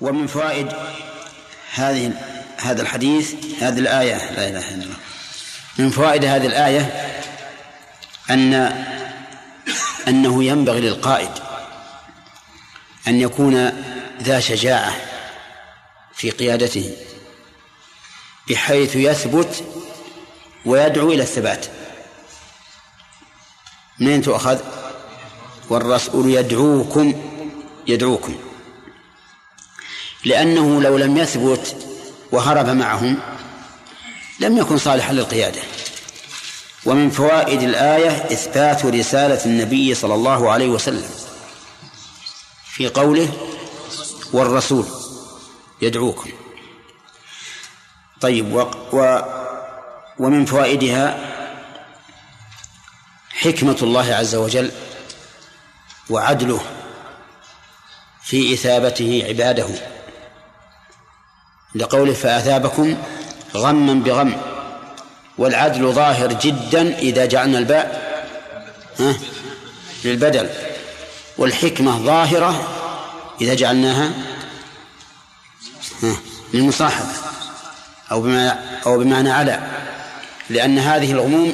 ومن فوائد هذه هذا الحديث هذه الآية لا إله إلا الله. من فوائد هذه الآية أن أنه ينبغي للقائد أن يكون ذا شجاعة في قيادته بحيث يثبت ويدعو إلى الثبات. منين تؤخذ؟ والرسول يدعوكم يدعوكم. لأنه لو لم يثبت وهرب معهم لم يكن صالحا للقيادة. ومن فوائد الآية إثبات رسالة النبي صلى الله عليه وسلم في قوله والرسول يدعوكم طيب و, و ومن فوائدها حكمة الله عز وجل وعدله في إثابته عباده. لقوله فأثابكم غما بغم والعدل ظاهر جدا إذا جعلنا الباء للبدل. والحكمة ظاهرة إذا جعلناها ها للمصاحبة أو بما أو بمعنى على. لأن هذه الغموم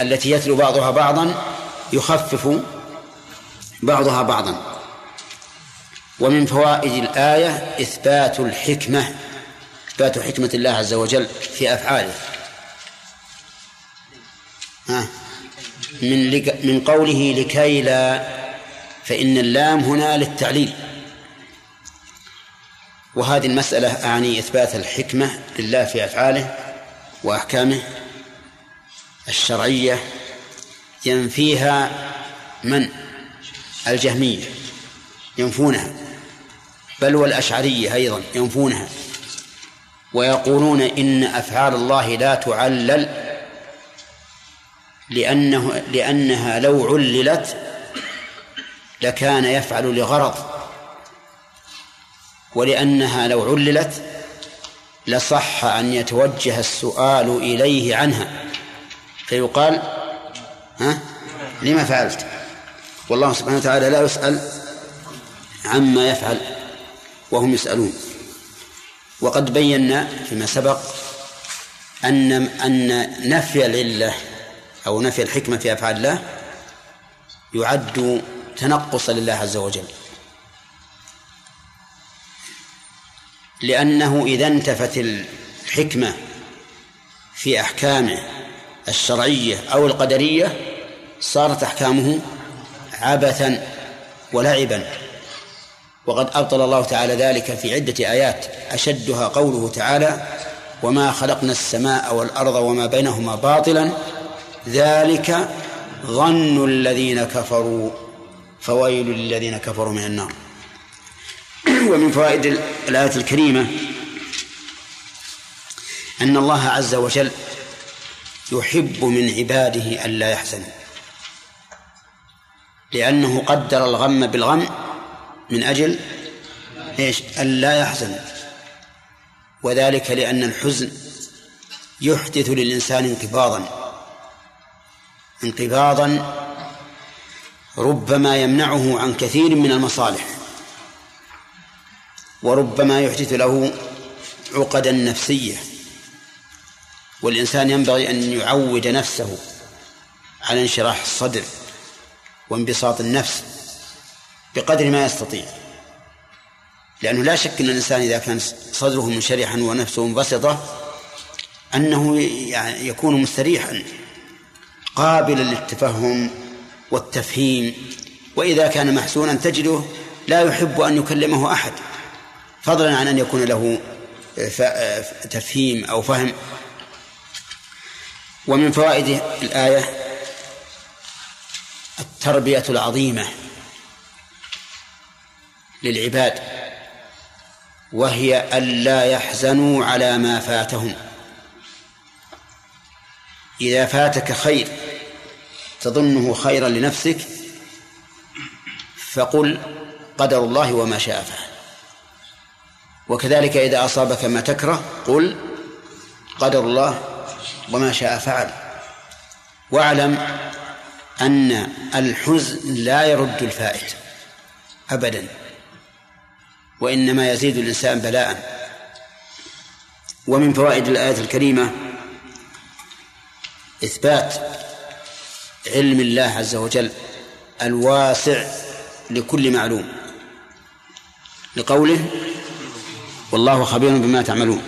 التي يتلو بعضها بعضا يخفف بعضها بعضا. ومن فوائد الآية إثبات الحكمة. إثبات حكمة الله عز وجل في أفعاله. ها؟ من من قوله لكي لا فإن اللام هنا للتعليل. وهذه المسألة أعني إثبات الحكمة لله في أفعاله وأحكامه الشرعية ينفيها من؟ الجهمية ينفونها. بل والأشعرية أيضا ينفونها. ويقولون إن أفعال الله لا تعلل لأنه لأنها لو عللت لكان يفعل لغرض. ولأنها لو عللت لصح أن يتوجه السؤال إليه عنها. فيقال ها؟ لما فعلت؟ والله سبحانه وتعالى لا يسأل عما يفعل وهم يسألون. وقد بينا فيما سبق أن أن نفي العلة أو نفي الحكمة في أفعال الله يعد تنقصا لله عز وجل. لأنه إذا انتفت الحكمة في أحكامه الشرعية أو القدرية صارت أحكامه عبثا ولعبا. وقد أبطل الله تعالى ذلك في عدة آيات أشدها قوله تعالى وما خلقنا السماء والأرض وما بينهما باطلا ذلك ظن الذين كفروا فويل للذين كفروا من النار. ومن فوائد الآية الكريمة أن الله عز وجل يحب من عباده ألا يحزنوا لأنه قدر الغم بالغم من أجل إيش؟ ألا يحزن. وذلك لأن الحزن يحدث للإنسان انقباضا. انقباضا ربما يمنعه عن كثير من المصالح. وربما يحدث له عقدا نفسية. والإنسان ينبغي أن يعود نفسه على انشراح الصدر وانبساط النفس. بقدر ما يستطيع. لأنه لا شك أن الإنسان إذا كان صدره منشرحا ونفسه منبسطة أنه يعني يكون مستريحا قابلا للتفهم والتفهيم. وإذا كان محسونا تجده لا يحب أن يكلمه أحد فضلا عن أن يكون له تفهيم أو فهم. ومن فوائد الآية التربية العظيمة. للعباد وهي ألا يحزنوا على ما فاتهم. إذا فاتك خير تظنه خيرا لنفسك فقل قدر الله وما شاء فعل. وكذلك إذا أصابك ما تكره قل قدر الله وما شاء فعل. واعلم أن الحزن لا يرد الفائت أبدا. وإنما يزيد الإنسان بلاء. ومن فوائد الآية الكريمة إثبات علم الله عز وجل الواسع لكل معلوم لقوله والله خبير بما تعملون.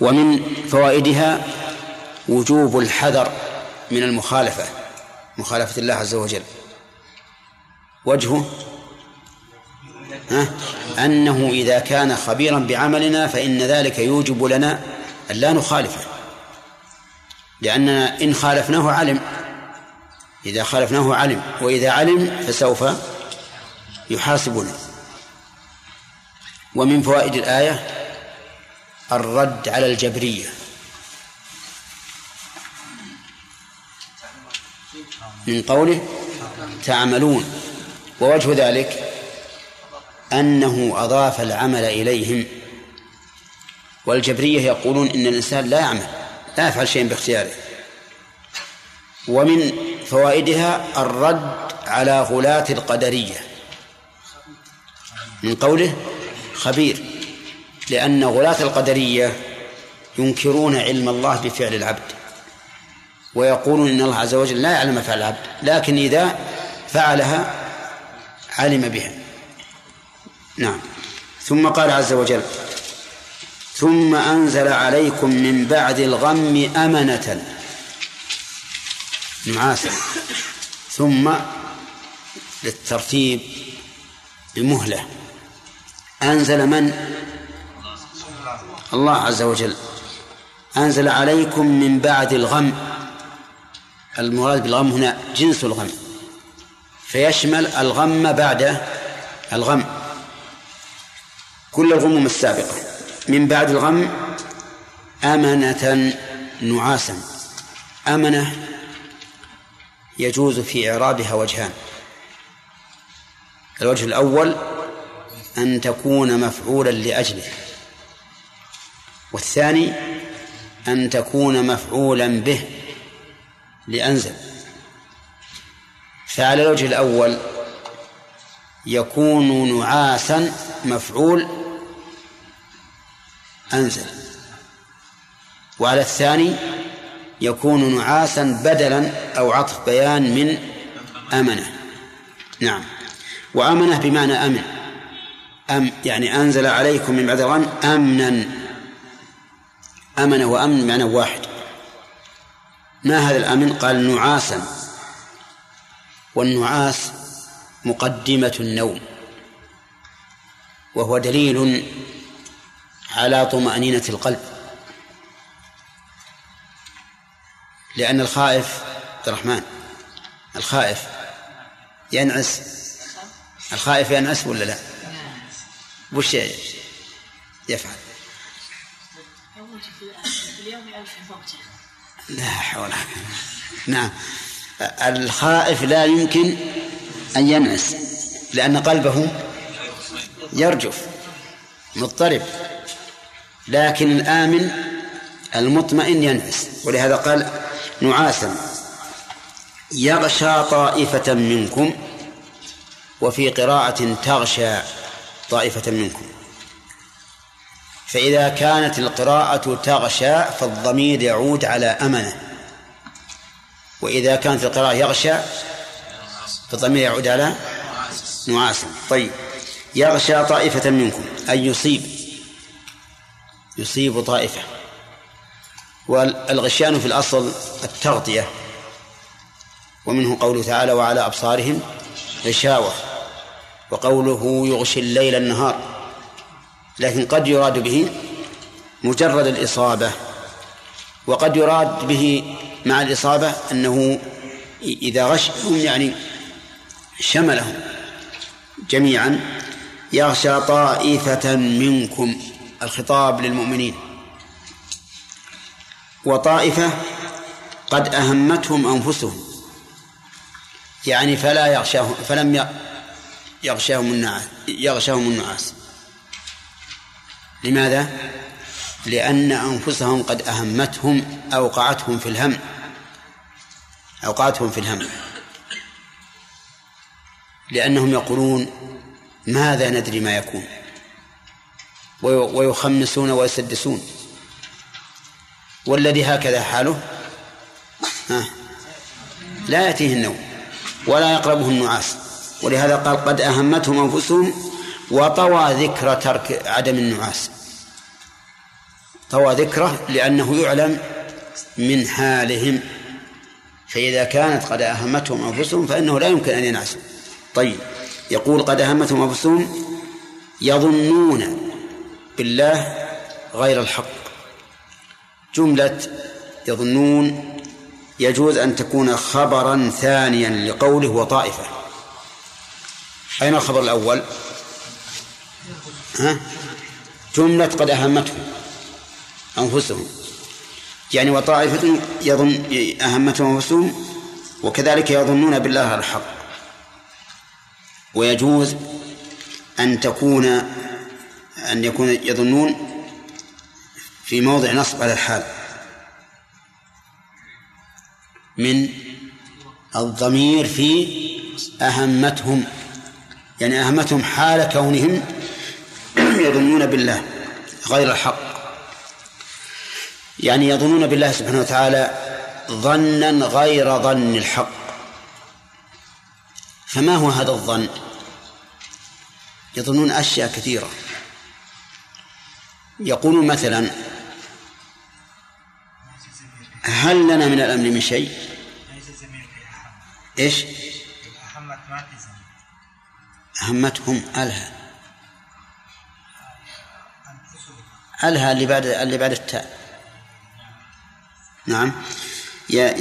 ومن فوائدها وجوب الحذر من المخالفة مخالفة الله عز وجل. وجهه أنه إذا كان خبيرا بعملنا فإن ذلك يوجب لنا أن لا نخالفه. لأننا إن خالفناه علم. إذا خالفناه علم وإذا علم فسوف يحاسبنا. ومن فوائد الآية الرد على الجبرية. من قوله تعملون. ووجه ذلك أنه أضاف العمل إليهم. والجبرية يقولون إن الإنسان لا يعمل لا يفعل شيئا باختياره. ومن فوائدها الرد على غلاة القدرية. من قوله خبير لأن غلاة القدرية ينكرون علم الله بفعل العبد. ويقولون إن الله عز وجل لا يعلم فعل العبد لكن إذا فعلها علم بها نعم. ثم قال عز وجل ثم أنزل عليكم من بعد الغم أمنة. نعاسا ثم للترتيب بمهلة. أنزل من؟ الله عز وجل. أنزل عليكم من بعد الغم. المراد بالغم هنا جنس الغم. فيشمل الغم بعد الغم. كل الغموم السابقة. من بعد الغم أمنة نعاسا. أمنة يجوز في إعرابها وجهان. الوجه الأول أن تكون مفعولا لأجله. والثاني أن تكون مفعولا به لأنزل. فعلى الوجه الأول يكون نعاسا مفعول أنزل. وعلى الثاني يكون نعاسا بدلا أو عطف بيان من أمنة. نعم. وأمنة بمعنى أمن. أم يعني أنزل عليكم من بعد الغم أمنا. أمن وأمن معنى واحد. ما هذا الأمن؟ قال نعاسا. والنعاس مقدمة النوم. وهو دليل على طمأنينة القلب. لأن الخائف عبد الرحمن الخائف ينعس. الخائف ينعس ولا لا؟ وش يفعل؟ لا حول نعم. الخائف لا يمكن أن ينعس لأن قلبه يرجف مضطرب. لكن الآمن المطمئن ينعس ولهذا قال نعاسا. يغشى طائفة منكم وفي قراءة تغشى طائفة منكم. فإذا كانت القراءة تغشى فالضمير يعود على أمنة. وإذا كانت القراءة يغشى فالضمير يعود على نعاسا. طيب. يغشى طائفة منكم. أي يصيب. يصيب طائفة. والغشيان في الأصل التغطية. ومنه قوله تعالى وعلى أبصارهم غشاوة وقوله يغشي الليل النهار لكن قد يراد به مجرد الإصابة. وقد يراد به مع الإصابة أنه إذا غشهم يعني شملهم جميعا يغشى طائفة منكم. الخطاب للمؤمنين. وطائفة قد أهمتهم أنفسهم. يعني فلا يغشاهم فلم يغشاهم النعاس يغشاهم النعاس. لماذا؟ لأن أنفسهم قد أهمتهم أوقعتهم في الهم. أوقعتهم في الهم. لأنهم يقولون ماذا ندري ما يكون. ويخمسون ويسدسون. والذي هكذا حاله؟ ها؟ لا يأتيه النوم ولا يقربه النعاس. ولهذا قال قد أهمتهم أنفسهم وطوى ذكر ترك عدم النعاس. طوى ذكره لأنه يعلم من حالهم. فإذا كانت قد أهمتهم أنفسهم فإنه لا يمكن أن ينعسوا طيب يقول قد أهمتهم أنفسهم يظنون بالله غير الحق. جملة يظنون يجوز أن تكون خبرا ثانيا لقوله وطائفة. أين الخبر الأول؟ ها؟ جملة قد أهمتهم أنفسهم. يعني وطائفة يظن أهمتهم أنفسهم وكذلك يظنون بالله الحق. ويجوز أن تكون أن يكون يظنون في موضع نصب على الحال من الضمير في أهمتهم يعني أهمتهم حال كونهم يظنون بالله غير الحق. يعني يظنون بالله سبحانه وتعالى ظنا غير ظن الحق. فما هو هذا الظن؟ يظنون أشياء كثيرة. يقولون مثلا هل لنا من الأمر من شيء؟ إيش؟ أهمتهم ألها. ألها اللي بعد اللي بعد التاء. نعم.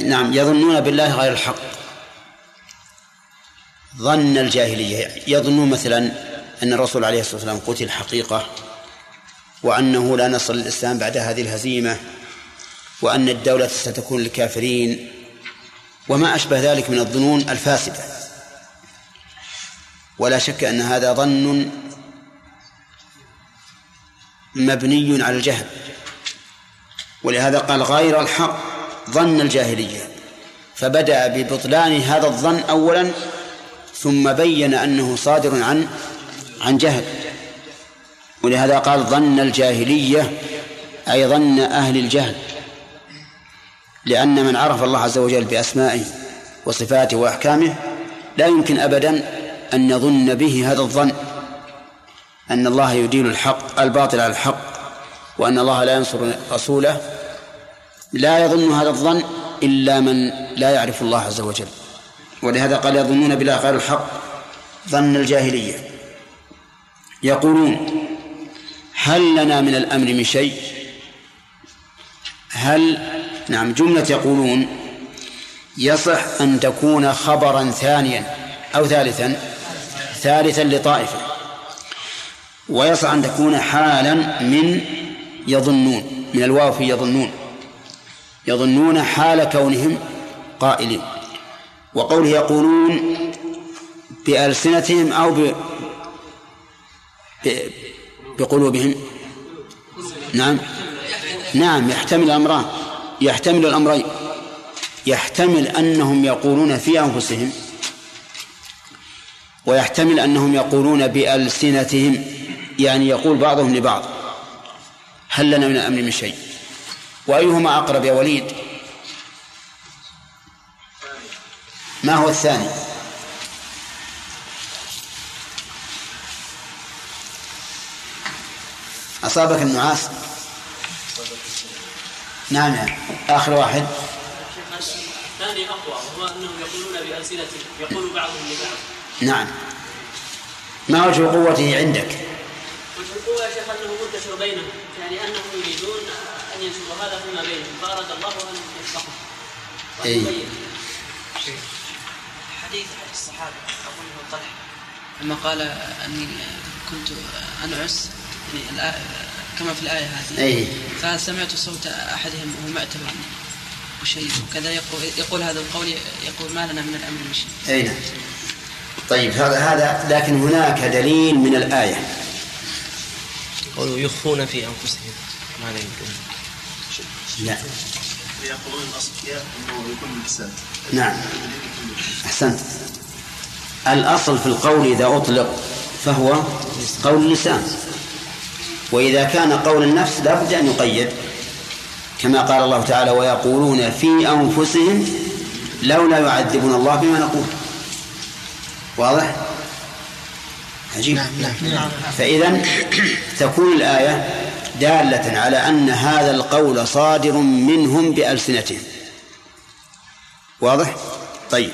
نعم يظنون بالله غير الحق. ظن الجاهلية. يظنون مثلا أن الرسول عليه الصلاة والسلام قتل حقيقة. وأنه لا نصر للإسلام بعد هذه الهزيمة وأن الدولة ستكون للكافرين وما أشبه ذلك من الظنون الفاسدة. ولا شك أن هذا ظن مبني على الجهل. ولهذا قال غير الحق ظن الجاهلية. فبدأ ببطلان هذا الظن أولا ثم بين أنه صادر عن عن جهل. ولهذا قال ظن الجاهلية أي ظن أهل الجهل لأن من عرف الله عز وجل بأسمائه وصفاته وأحكامه لا يمكن أبدا أن يظن به هذا الظن أن الله يدين الحق الباطل على الحق وأن الله لا ينصر رسوله. لا يظن هذا الظن إلا من لا يعرف الله عز وجل. ولهذا قال يظنون بالله غير الحق ظن الجاهلية. يقولون هل لنا من الأمر من شيء؟ هل نعم جملة يقولون يصح أن تكون خبرا ثانيا أو ثالثا ثالثا لطائفة ويصح أن تكون حالا من يظنون من الواو في يظنون يظنون حال كونهم قائلين. وقوله يقولون بألسنتهم أو ب... ب... بقلوبهم؟ نعم. نعم يحتمل الأمران يحتمل الأمرين. يحتمل أنهم يقولون في أنفسهم ويحتمل أنهم يقولون بألسنتهم يعني يقول بعضهم لبعض هل لنا من الأمر من شيء؟ وأيهما أقرب يا وليد؟ ما هو الثاني؟ أصابك النعاس؟ نعم نعم آخر واحد. الثاني أقوى وهو أنهم يقولون بألسنتهم يقول بعضهم لبعض. نعم. ما وجه قوته عندك؟ وجه القوة يا شيخ أنه منتشر بينهم يعني أنهم يريدون أن ينشروا هذا فيما بينهم. فأراد الله أن يصلحهم أي حديث الصحابة أبو بن طلحة لما قال أني كنت أنعس يعني كما في الآية هذه. أي. فسمعت صوت أحدهم وهو معتب وشيء وكذا يقول, يقول هذا القول يقول ما لنا من الأمر من شيء. أي نعم. طيب هذا هذا لكن هناك دليل من الآية. قولوا يخفون في أنفسهم. ما لا يمكن. لا. يقولون الأصل أنه يكون باللسان نعم. أحسنت. الأصل في القول إذا أطلق. فهو قول اللسان وإذا كان قول النفس لا بد أن يقيد كما قال الله تعالى ويقولون في أنفسهم لولا يعذبنا الله بما نقول واضح؟ عجيب نعم نعم, نعم. فإذا تكون الآية دالة على أن هذا القول صادر منهم بألسنتهم واضح؟ طيب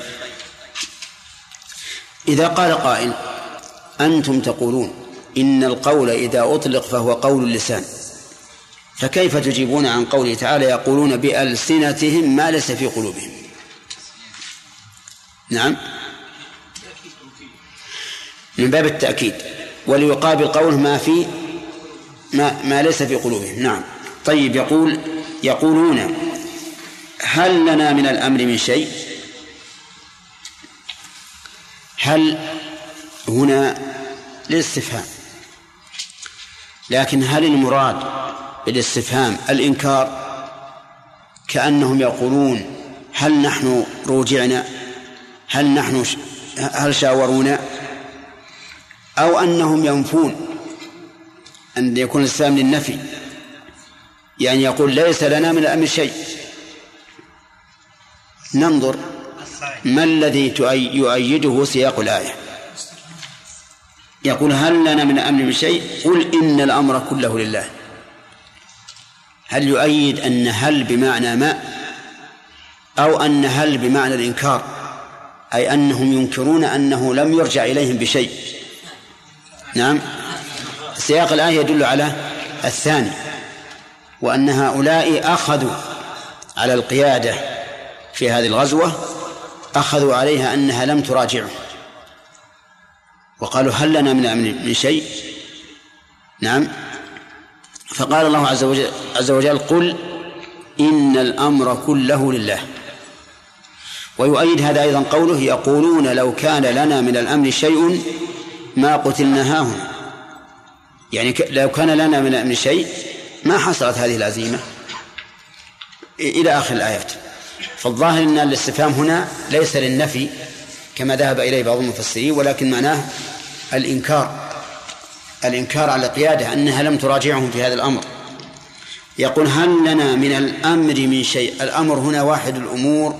إذا قال قائل أنتم تقولون إن القول إذا أطلق فهو قول اللسان. فكيف تجيبون عن قوله تعالى يقولون بألسنتهم ما ليس في قلوبهم؟ نعم. من باب التأكيد. وليقابل قوله ما في ما, ما ليس في قلوبهم. نعم. طيب يقول يقولون هل لنا من الأمر من شيء؟ هل هنا للاستفهام. لكن هل المراد بالاستفهام الإنكار كأنهم يقولون هل نحن روجعنا؟ هل نحن هل شاورونا؟ أو أنهم ينفون أن يكون الإسلام للنفي يعني يقول ليس لنا من الأمر شيء. ننظر ما الذي يؤيده سياق الآية. يقول هل لنا من الأمر من شيء؟ قل إن الأمر كله لله. هل يؤيد أن هل بمعنى ما؟ أو أن هل بمعنى الإنكار؟ أي أنهم ينكرون أنه لم يرجع إليهم بشيء. نعم. سياق الآية يدل على الثاني وأن هؤلاء أخذوا على القيادة في هذه الغزوة أخذوا عليها أنها لم تراجعه وقالوا هل لنا من أمر من شيء؟ نعم. فقال الله عز وجل, عز وجل قل إن الأمر كله لله. ويؤيد هذا أيضا قوله يقولون لو كان لنا من الأمر شيء ما قتلنا هاهنا يعني لو كان لنا من الأمر شيء ما حصلت هذه العزيمة. إلى آخر الآيات. فالظاهر أن الاستفهام هنا ليس للنفي. كما ذهب إليه بعض المفسرين ولكن معناه الإنكار الإنكار على القيادة أنها لم تراجعهم في هذا الأمر. يقول هل لنا من الأمر من شيء؟ الأمر هنا واحد الأمور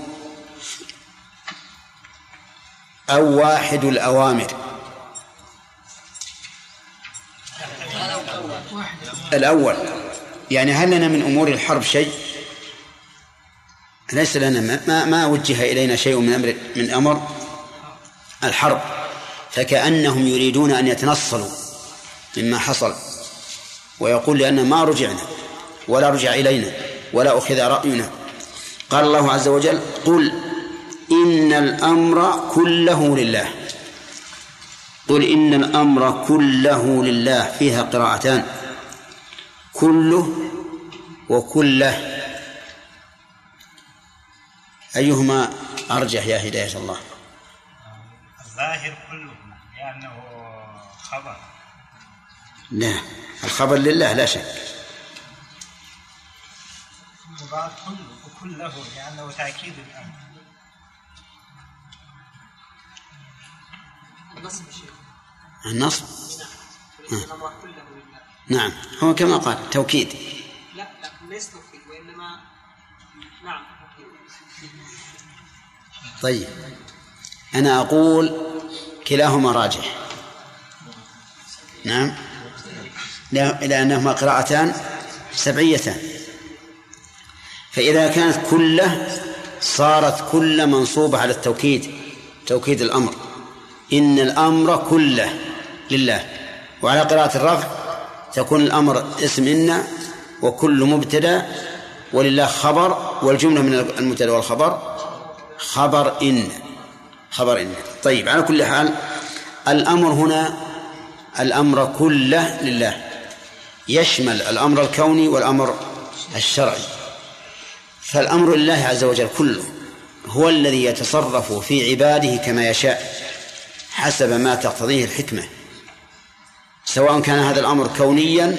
أو واحد الأوامر. الأول يعني هل لنا من أمور الحرب شيء؟ ليس لنا ما, ما وجه إلينا شيء من أمر من أمر. الحرب فكأنهم يريدون أن يتنصلوا مما حصل ويقول لأن ما رجعنا ولا رجع إلينا ولا أخذ رأينا. قال الله عز وجل قل إن الأمر كله لله. قل إن الأمر كله لله فيها قراءتان. كله وكله. أيهما أرجح يا هداية الله؟ الظاهر كله لأنه خبر. لا الخبر لله لا شك. المراد كله وكله لأنه تأكيد الأمر. النصب النصب؟ نعم. كله لله. نعم هو كما قال توكيد. لا لا ليس توكيد وإنما نعم طيب أنا أقول كلاهما راجح. نعم. لأنهما قراءتان سبعيتان. فإذا كانت كلة صارت كل منصوبة على التوكيد توكيد الأمر. إن الأمر كله لله. وعلى قراءة الرفع تكون الأمر اسم إن وكل مبتدأ ولله خبر والجملة من المبتدأ والخبر خبر إن. خبر إن طيب على كل حال الأمر هنا الأمر كله لله. يشمل الأمر الكوني والأمر الشرعي. فالأمر لله عز وجل كله هو الذي يتصرف في عباده كما يشاء حسب ما تقتضيه الحكمة. سواء كان هذا الأمر كونيا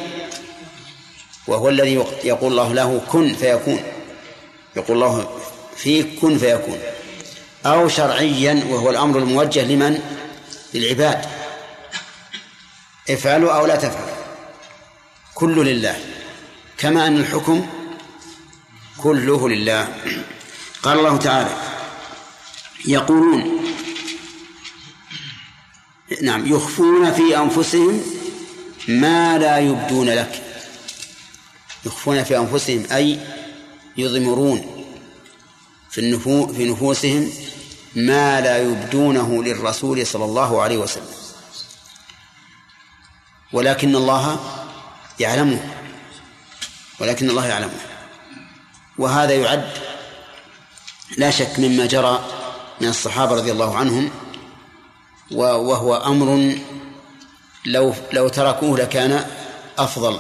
وهو الذي يقول الله له كن فيكون يقول الله فيه كن فيكون. أو شرعيا وهو الأمر الموجه لمن؟ للعباد. افعلوا أو لا تفعلوا. كل لله. كما أن الحكم كله لله. قال الله تعالى يقولون نعم يخفون في أنفسهم ما لا يبدون لك. يخفون في أنفسهم أي يضمرون. في النفو في نفوسهم ما لا يبدونه للرسول صلى الله عليه وسلم. ولكن الله يعلمه. ولكن الله يعلمه. وهذا يعد لا شك مما جرى من الصحابة رضي الله عنهم وهو أمر لو لو تركوه لكان أفضل.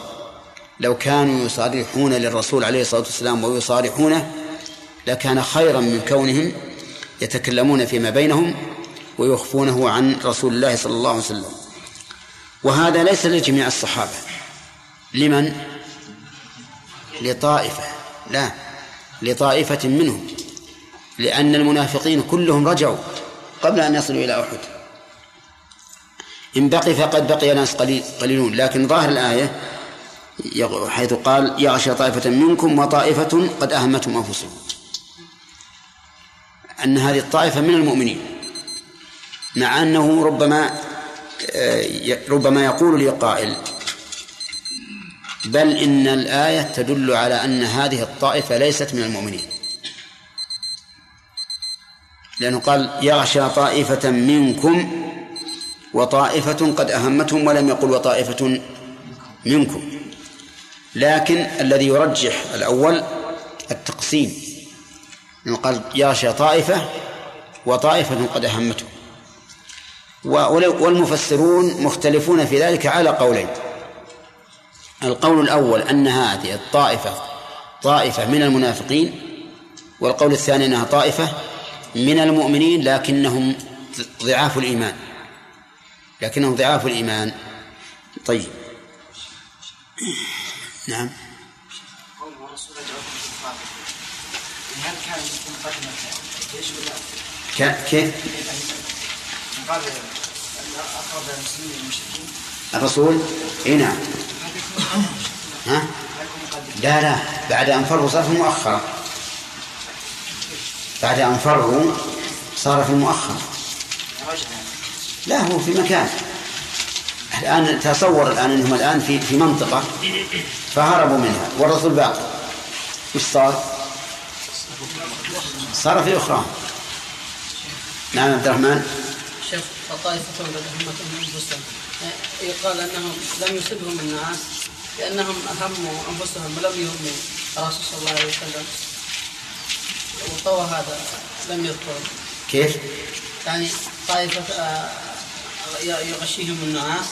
لو كانوا يصارحون للرسول عليه الصلاة والسلام ويصارحونه لكان خيرا من كونهم يتكلمون فيما بينهم ويخفونه عن رسول الله صلى الله عليه وسلم. وهذا ليس لجميع الصحابة. لمن؟ لطائفة. لا لطائفة منهم. لأن المنافقين كلهم رجعوا قبل أن يصلوا إلى أحد. إن بقي فقد بقي ناس قليل قليلون. لكن ظاهر الآية حيث قال يغشى طائفة منكم وطائفة قد أهمتهم أنفسهم. أن هذه الطائفة من المؤمنين مع أنه ربما آه، ربما يقول لي قائل بل إن الآية تدل على أن هذه الطائفة ليست من المؤمنين. لأنه قال يغشى طائفة منكم وطائفة قد أهمتهم ولم يقل وطائفة منكم. لكن الذي يرجح الأول التقسيم. قال يغشى طائفة وطائفة قد أهمتهم والمفسرون مختلفون في ذلك على قولين. القول الأول أن هذه الطائفة طائفة من المنافقين والقول الثاني أنها طائفة من المؤمنين لكنهم ضعاف الإيمان. لكنهم ضعاف الإيمان. طيب. نعم هل كان مقدمة الجيش ولا كيف؟ الرسول؟ إي نعم. ها؟ لا لا. بعد أن فروا صار في المؤخرة. بعد أن فروا صار في المؤخرة. لا هو في مكان. الآن تصور الآن أنهم الآن في في منطقة فهربوا منها. والرسول باقي وش صار؟ صار في أخرى. نعم عبد الرحمن. شيخ فطائفة قد أهمتهم أنفسهم. يقال أنهم لم يصبهم الناس لأنهم أهموا أنفسهم ولم يهموا الرسول صلى الله عليه وسلم. وطوى هذا لم يذكر كيف؟ يعني طائفة آه، يغشيهم النعاس.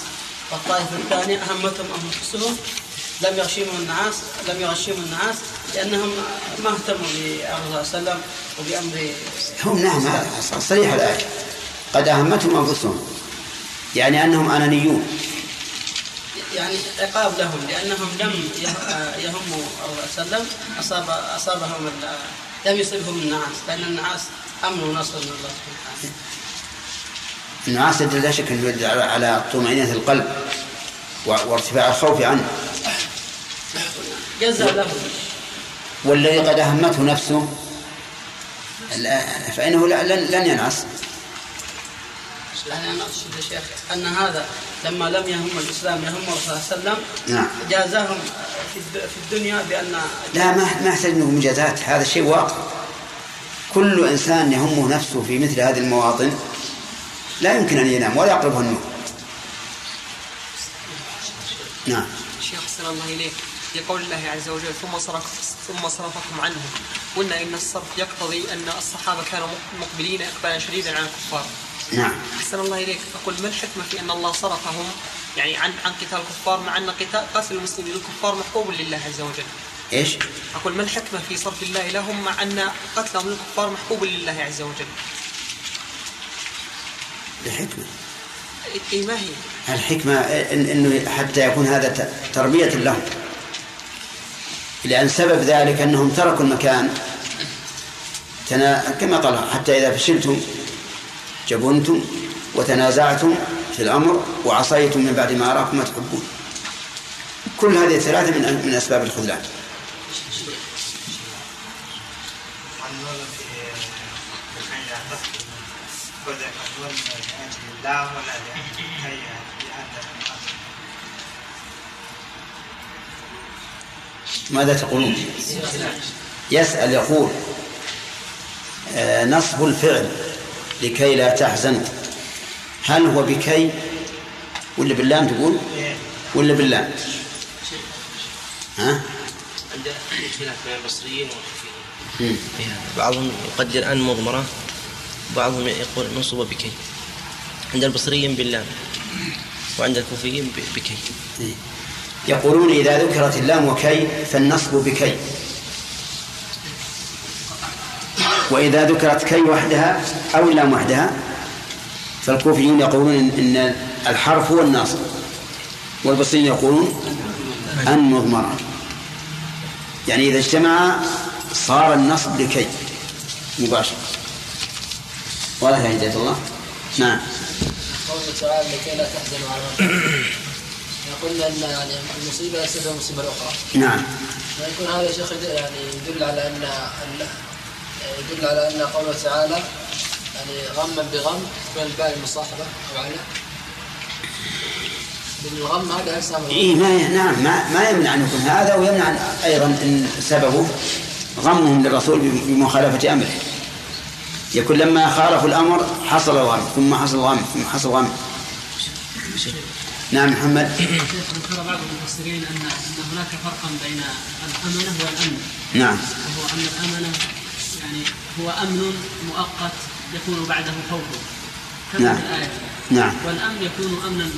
والطائفة الثانية أهمتهم أنفسهم. لم يغشيهم النعاس لم يغشيهم النعاس لأنهم ما اهتموا بالرسول صلى الله عليه وسلم. وبأمر هم نعم صريح الآية. قد أهمتهم أنفسهم. يعني أنهم أنانيون. يعني عقاب لهم لأنهم لم يهموا صلى الله عليه وسلم. أصاب أصابهم لم يصبهم النعاس لأن النعاس أمن ونصر من الله سبحانه وتعالى. النعاس يدل لا شك يدل على طمأنينة القلب وارتفاع الخوف عنه. جزاء لهم. والذي قد أهمته نفسه فإنه لن ينعس. يعني أنا أقصد يا شيخ أن هذا لما لم يهم الإسلام يهم الرسول صلى الله عليه وسلم نعم. جازاهم في الدنيا بأن لا ما ما يحتاج منه مجازات هذا شيء واقع. كل إنسان يهمه نفسه في مثل هذه المواطن لا يمكن أن ينام ولا يقربه النوم. نعم. شيخ صلى الله إليك. لقول الله عز وجل ثم صرف ثم صرفكم عنهم. قلنا إن الصرف يقتضي أن الصحابة كانوا مقبلين إقبالا شديدا على الكفار. نعم. أحسن الله إليك. أقول ما الحكمة في أن الله صرفهم؟ يعني عن عن قتال الكفار مع أن قتال قتل المسلمين للكفار محبوب لله عز وجل. إيش؟ أقول ما الحكمة في صرف الله لهم مع أن قتلهم للكفار محبوب لله عز وجل؟ الحكمة. اي ما هي؟ الحكمة إن إنه حتى يكون هذا تربية لهم. لأن سبب ذلك أنهم تركوا المكان كما قال حتى إذا فشلتم جبنتم وتنازعتم في الأمر وعصيتم من بعد ما أراكم ما تحبون. كل هذه الثلاثة من من أسباب الخذلان النون في في الحياة بدأ النون لأجل الله ولا لأجل الحياة لأن ماذا تقولون؟ يسأل يقول آه، نصب الفعل لكي لا تحزنوا هل هو بكي ولا باللام تقول؟ ولا باللام؟ ها؟ عند بين البصريين. والكوفيين بعضهم يقدر أن مضمرة بعضهم يقول منصوبة بكي. عند البصريين باللام وعند الكوفيين بكي. إيه. يقولون إذا ذكرت اللام وكي فالنصب بكي. وإذا ذكرت كي وحدها أو اللام وحدها فالكوفيون يقولون إن- الحرف هو الناصب. والبصريون يقولون المضمرة يعني إذا اجتمع صار النصب لكي مباشرة. يا هداية الله؟ نعم. قوله تعالى لكي لا تحزنوا على. قلنا ان يعني المصيبة ليست المصيبه الاخرى نعم. ويكون هذا شيخ يعني يدل على ان يدل على أن قوله تعالى يعني غما بغم يكون الباء المصاحبة أو على بالغم هذا يسمى إيه ما نعم ما, ما يمنع أن يكون هذا ويمنع أيضا أن سببه غمهم للرسول بمخالفة أمره. يكون لما خالفوا الأمر حصل الغم ثم حصل الغم ثم حصل الغم. نعم محمد. شيخ ذكر بعض المفسرين ان أن هناك فرقا بين الامنه والأمن. نعم. وهو أن الامنه يعني هو أمن مؤقت يكون بعده خوف. كما نعم. في الآية. نعم. والأمن يكون امنا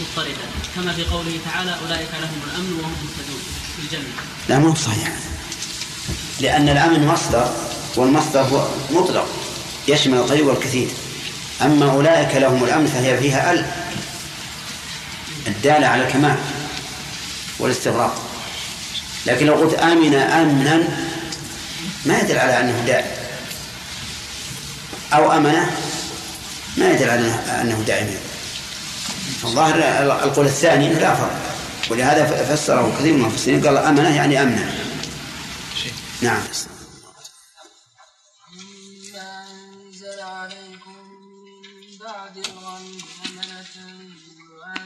مضطردا. كما في قوله تعالى أولئك لهم الأمن وهم مهتدون في الجنة. لا مو صحيح. لأن الأمن مصدر والمصدر هو مطلق يشمل القليل والكثير. أما أولئك لهم الأمن فهي فيها ال الدالة على الكمال والاستغراق. لكن لو قلت آمن أمنا ما يدل على أنه دائم أو أمنه ما يدل على أنه- دائم الظاهر القول الثاني لا فرق. ولهذا فسره كثير من المفسرين قال أمنه يعني أمنه نعم.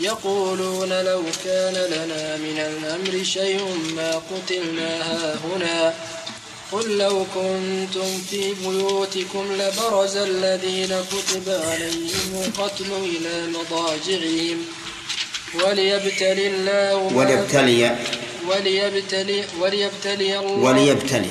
يقولون لو كان لنا من الأمر شيء ما قتلنا هاهنا. قل لو كنتم في بيوتكم لبرز الذين كتب عليهم القتل إلى مضاجعهم. وليبتلي الله وليبتلي وليبتلي وليبتلي الله وليبتلي.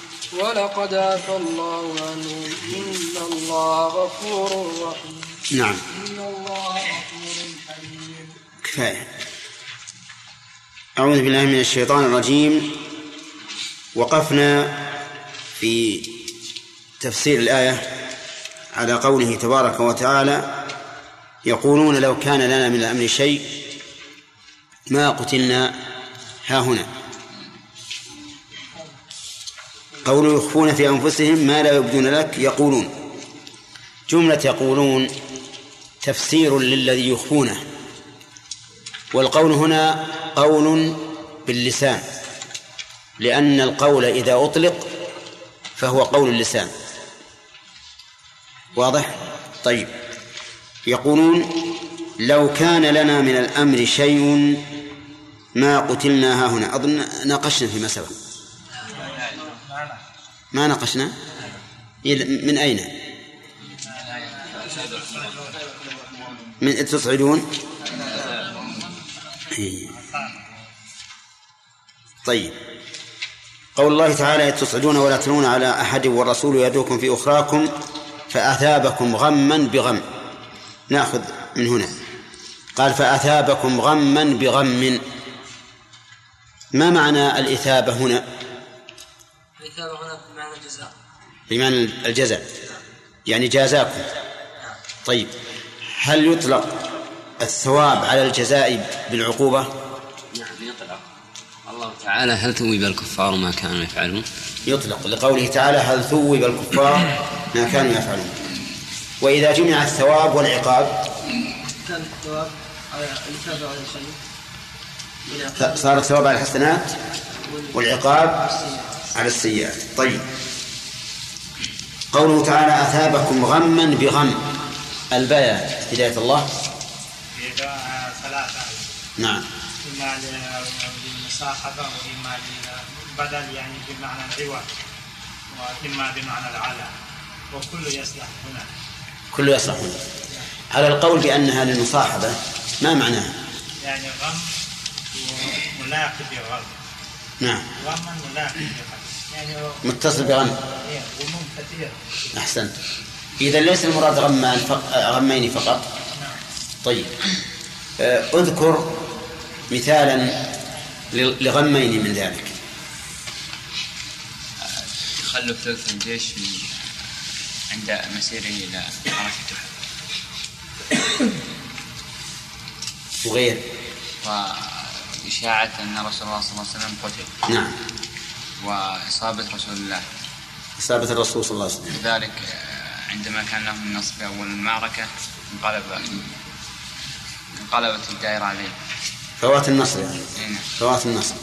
ولقد عفى الله عنهم إن الله غفور رحيم. نعم. إن الله غفور حليم. كفاية. أعوذ بالله من الشيطان الرجيم. وقفنا في تفسير الآية على قوله تبارك وتعالى يقولون لو كان لنا من الأمر شيء ما قتلنا ها قول يخفون في أنفسهم ما لا يبدون لك يقولون. جملة يقولون تفسير للذي يخفونه. والقول هنا قول باللسان. لأن القول إذا أطلق فهو قول اللسان. واضح؟ طيب. يقولون لو كان لنا من الأمر شيء ما قتلنا هنا. أظن ناقشنا فيما سبق. ما ناقشنا إلى- من أين؟ من تصعدون؟ إيه. طيب. قول الله تعالى تصعدون ولا تلون على أحد والرسول يدعوكم في أخراكم فأثابكم غما بغم. نأخذ من هنا. قال فأثابكم غما بغم. ما معنى الإثابة هنا؟ الإثابة هنا بمعنى الجزاء. يعني جازاكم. طيب. هل يطلق الثواب على الجزاء بالعقوبة؟ نعم يطلق. الله تعالى هل ثوب الكفار ما كانوا يفعلون؟ يطلق لقوله تعالى هل ثوب الكفار ما كانوا يفعلون؟ وإذا جمع الثواب والعقاب؟ كان الثواب على الإثابة على صار الثواب على الحسنات والعقاب على السيئات. طيب. قوله تعالى أثابكم غما بغم. البيان هداية الله. ثلاثة. نعم. إما للمصاحبة وإما للبدل يعني بمعنى العوض وإما بمعنى العلى وكل يصلح هنا. كله يصح هنا. على القول بأنها للمصاحبة ما معناها؟ يعني غم وملاقي بغم. نعم. غما ملاقي بغم. متصل بغم. إيه، أحسنت. إذا ليس المراد غمان فق... غمين فقط. طيب. آه، أذكر مثالا لغمين من ذلك. تخلف ثلث الجيش عند مسيره إلى أحد وغير. وإشاعة أن رسول الله صلى الله عليه وسلم قتل. نعم. وإصابة رسول الله. إصابة الرسول صلى الله عليه وسلم. لذلك آه، عندما كان لهم النصر في أول المعركة انقلب انقلبت الدائرة عليه. فوات النصر يعني. إيه نعم. فوات النصر.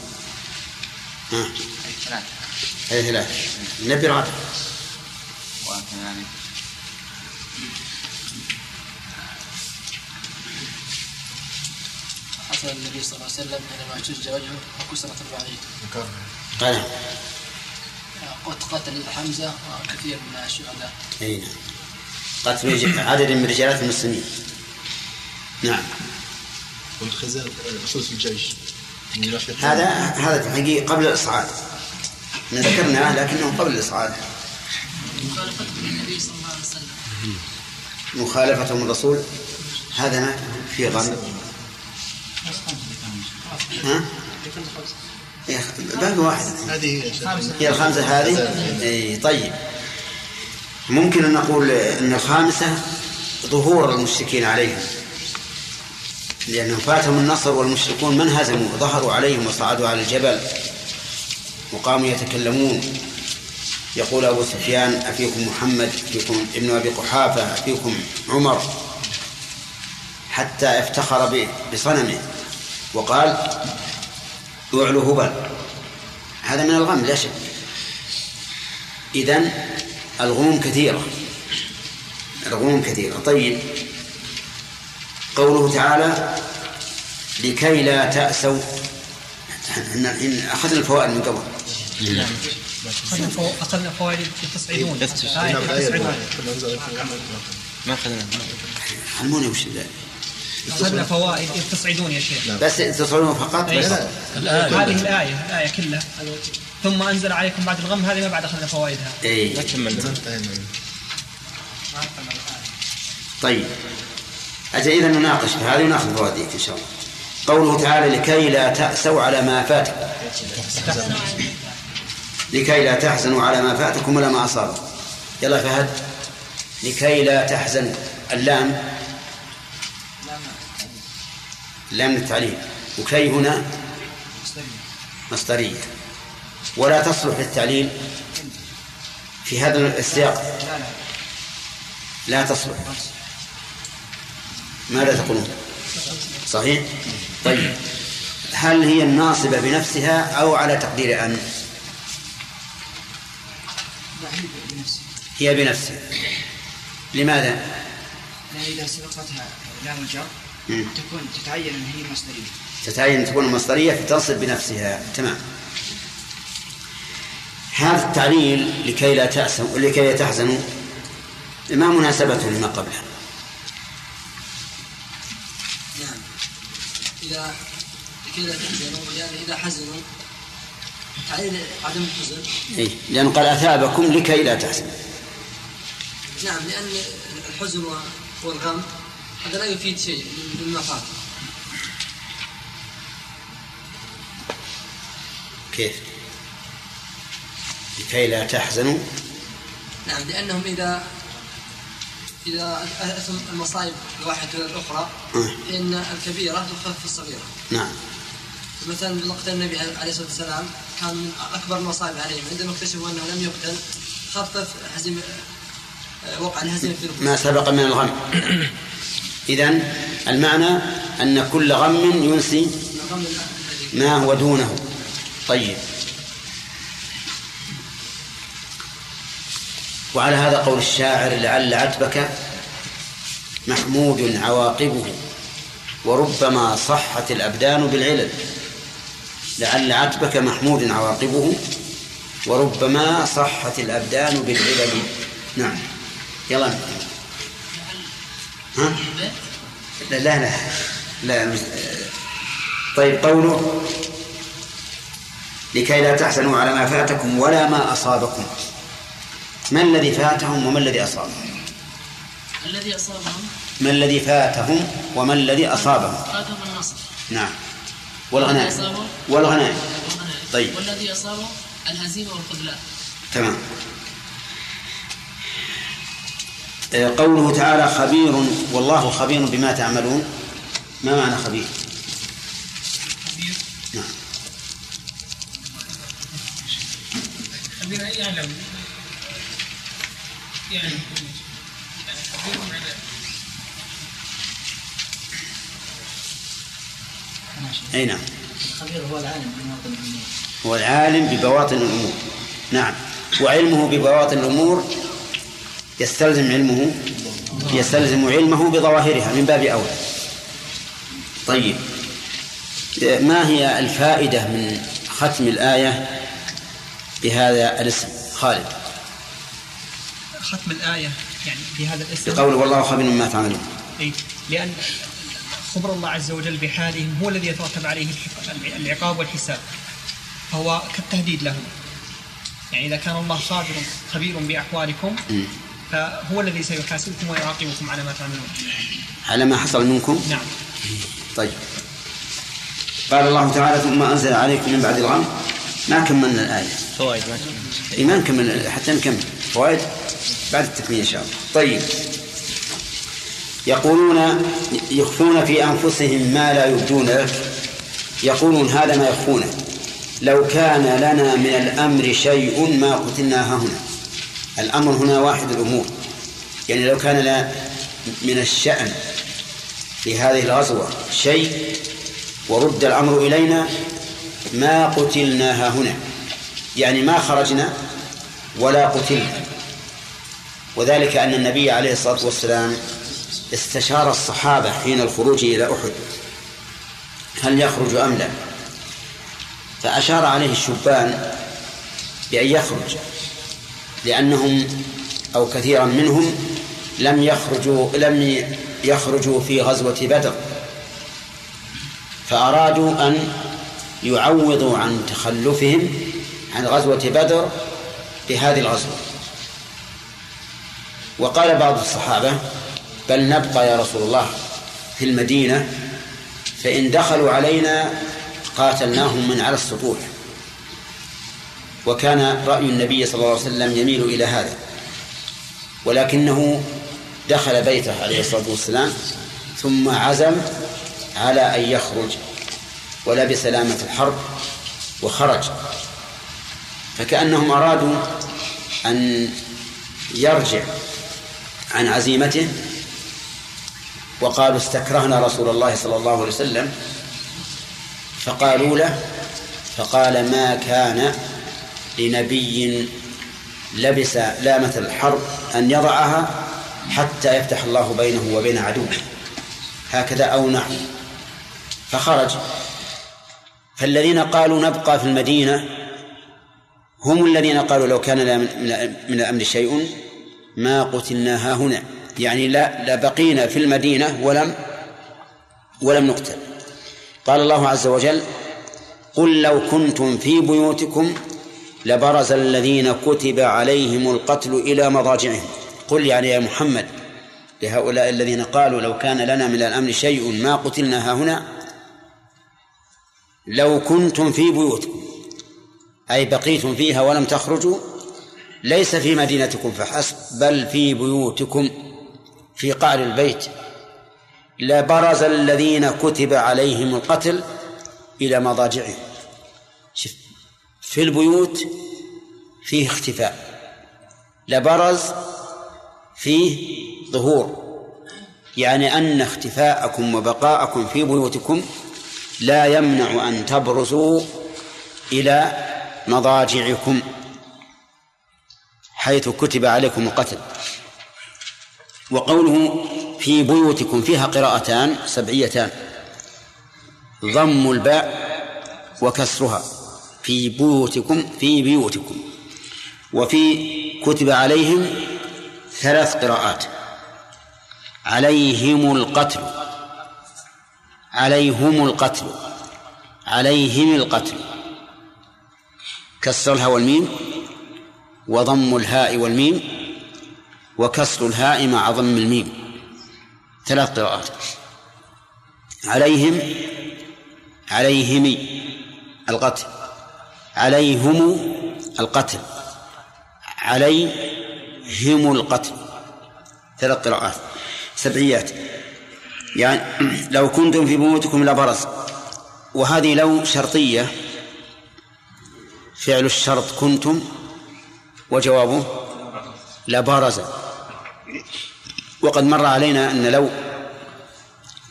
ها. أي ثلاثة هي ثلاثة نبي رابع وكذلك. حصل النبي صلى الله عليه وسلم حينما شج وجهه وكسرت البعيد قال قتل حمزة وكثير من الشهداء. اي نعم. قتل عدد من رجالات المسلمين. نعم. والخزان خصوص الجيش. هذا هذا في الحقيقة قبل الإصعاد. ذكرناه لكنه قبل الإصعاد. مخالفة النبي صلى الله عليه وسلم. مخالفتهم الرسول. هذا ما في غم. ها؟ باقي واحد. هذه هي الخامسة هذه؟ اي طيب. ممكن أن نقول أن الخامسة ظهور المشركين عليهم. لأنهم فاتهم النصر والمشركون من هزموا؟ ظهروا عليهم وصعدوا على الجبل وقاموا يتكلمون. يقول أبو سفيان أفيكم محمد أفيكم ابن أبي قحافة أفيكم عمر. حتى افتخر بصنمه. وقال يعلو هبل هذا من الغم لا شك. إذن الغموم كثيرة. الغموم كثيرة. طيب. قوله تعالى لكي لا تأسوا. إحنا الحين أخذنا الفوائد من قبل. أخذنا فو- أخذنا فوائد تصعدون آية نعم،. ما أخذنا. علموني وش أخذنا فوائد إذ تصعدون يا شيخ. بس تصعدون فقط. بس هذه الآية الآية كلها. ثم أنزل عليكم بعد الغم هذه ما بعد أخذنا فوائدها. إيه. لا كملنا طيب. أجل إذا نناقش هذه ونأخذ فوائدك إن شاء الله. قوله تعالى لكي لا تأسوا على ما فاتكم. لكي لا تحزنوا على ما فاتكم ولا ما أصابكم. يلا فهد. لكي لا تحزنوا. اللام. لام التعليل وكي هنا؟ مصدرية. ولا تصلح للتعليل في هذا السياق؟ لا تصلح. ماذا تقولون؟ صحيح؟ طيب. هل هي الناصبة بنفسها أو على تقدير أن؟ هي بنفسها. لماذا؟ لأن إذا سبقتها لام الجر. تكون تتعين أن هي مصدرية. تتعين تكون مصدرية فتنصب بنفسها. تمام. هذا التعليل لكي لا تأسوا لكي لا تحزنوا. ما مناسبته لما قبله. نعم. إذا لكي لا تحزنوا يعني إذا حزنوا تعليل عدم الحزن. إيه؟ لأنه قال أثابكم لكي لا تحزنوا. نعم لأن الحزن والغم هذا لا يفيد شيء فات كيف؟ لكي لا تحزنوا؟ نعم لأنهم إذا إذا أتم المصائب الواحدة إلى الأخرى. فإن الكبيرة تخفف الصغيرة. نعم. مثلا وقت النبي عليه الصلاة والسلام كان من أكبر المصائب عليهم عندما اكتشفوا أنه لم يقتل خفف حزم آه، وقع الهزيمة في ما سبق من الغم. إذن المعنى أن كل غم ينسي ما هو دونه. طيب. وعلى هذا قول الشاعر لعل عتبك محمود عواقبه وربما صحت الأبدان بالعلل. لعل عتبك محمود عواقبه وربما صحت الأبدان بالعلل. نعم. يلا ها؟ لا لا. لا, لا طيب قوله لكي لا تحزنوا على ما فاتكم ولا ما أصابكم. ما الذي فاتهم وما الذي أصابهم؟ الذي أصابهم؟ ما الذي فاتهم وما الذي أصابهم؟ فاتهم النصر. نعم. والغنائم. والغنائم. طيب. والذي أصابهم؟ الهزيمة والخذلان. تمام. قوله تعالى خبير والله خبير بما تعملون. ما معنى خبير؟ نعم. خبير يعلم يعلم؟ كل شيء خبير معنى أي نعم. الخبير هو العالم بمواطن الأمور هو العالم ببواطن الأمور. نعم. وعلمه ببواطن الأمور يستلزم علمه يستلزم علمه بظواهرها من باب أولى طيب. ما هي الفائدة من ختم الآية بهذا الاسم؟ خالد. ختم الآية يعني في هذا الاسم؟ بقوله والله خبير ما تعملون. أي لأن خبر الله عز وجل بحالهم هو الذي يترتب عليه العقاب والحساب. فهو كالتهديد لهم. يعني إذا كان الله خابر خبير بأحوالكم. فهو الذي سيحاسبكم ويعاقبكم على ما تعملون. على ما حصل منكم؟ نعم. طيب. قال الله تعالى ثم أنزل عليكم من بعد الغم. ما كملنا الآية. فوائد ما إيه ما نكمل حتى نكمل. فوائد بعد التكميل إن شاء الله. طيب. يقولون يخفون في أنفسهم ما لا يبدون لك. يقولون هذا ما يخفونه. لو كان لنا من الأمر شيء ما قتلنا هنا. الأمر هنا واحد الأمور. يعني لو كان لنا من الشأن في هذه الغزوة شيء ورد الأمر إلينا ما قتلناها هنا. يعني ما خرجنا ولا قتلنا. وذلك أن النبي عليه الصلاة والسلام استشار الصحابة حين الخروج إلى أحد. هل يخرج أم لا؟ فأشار عليه الشبان بأن يخرج. لأنهم أو كثيرا منهم لم يخرجوا لم يخرجوا في غزوة بدر فأرادوا أن يعوضوا عن تخلفهم عن غزوة بدر بهذه الغزوة. وقال بعض الصحابة بل نبقى يا رسول الله في المدينة فإن دخلوا علينا قاتلناهم من على السطوح. وكان رأي النبي صلى الله عليه وسلم يميل إلى هذا. ولكنه دخل بيته عليه الصلاة والسلام ثم عزم على أن يخرج ولبس لامة الحرب وخرج. فكأنهم أرادوا أن يرجع عن عزيمته وقالوا استكرهنا رسول الله صلى الله عليه وسلم. فقالوا له فقال ما كان لنبي لبس لامة الحرب أن يضعها حتى يفتح الله بينه وبين عدوه. هكذا أو نحو. فخرج. فالذين قالوا نبقى في المدينة هم الذين قالوا لو كان من الأمر شيء ما قتلنا ها هنا يعني لا لبقينا في المدينة ولم ولم نقتل. قال الله عز وجل قل لو كنتم في بيوتكم لبرز الذين كتب عليهم القتل إلى مضاجعهم. قل يعني يا محمد لهؤلاء الذين قالوا لو كان لنا من الأمر شيء ما قتلنا هنا لو كنتم في بيوتكم أي بقيتم فيها ولم تخرجوا ليس في مدينتكم فحسب بل في بيوتكم في قعر البيت. لبرز الذين كتب عليهم القتل إلى مضاجعهم. شف في البيوت فيه اختفاء لبرز فيه ظهور. يعني أن اختفاءكم وبقاءكم في بيوتكم لا يمنع أن تبرزوا إلى مضاجعكم حيث كتب عليكم القتل. وقوله في بيوتكم فيها قراءتان سبعيتان ضم الباء وكسرها. في بيوتكم في بيوتكم. وفي كتب عليهم ثلاث قراءات. عليهم القتل. عليهم القتل. عليهم القتل. كسر الهاء والميم. وضم الهاء والميم. وكسر الهاء مع ضم الميم. ثلاث قراءات. عليهم عليهم القتل. عليهم القتل. عليهم القتل. ثلاث قراءات. سبعيات. يعني لو كنتم في بيوتكم لبرز. وهذه لو شرطية. فعل الشرط كنتم. وجوابه لبرز. وقد مر علينا أن لو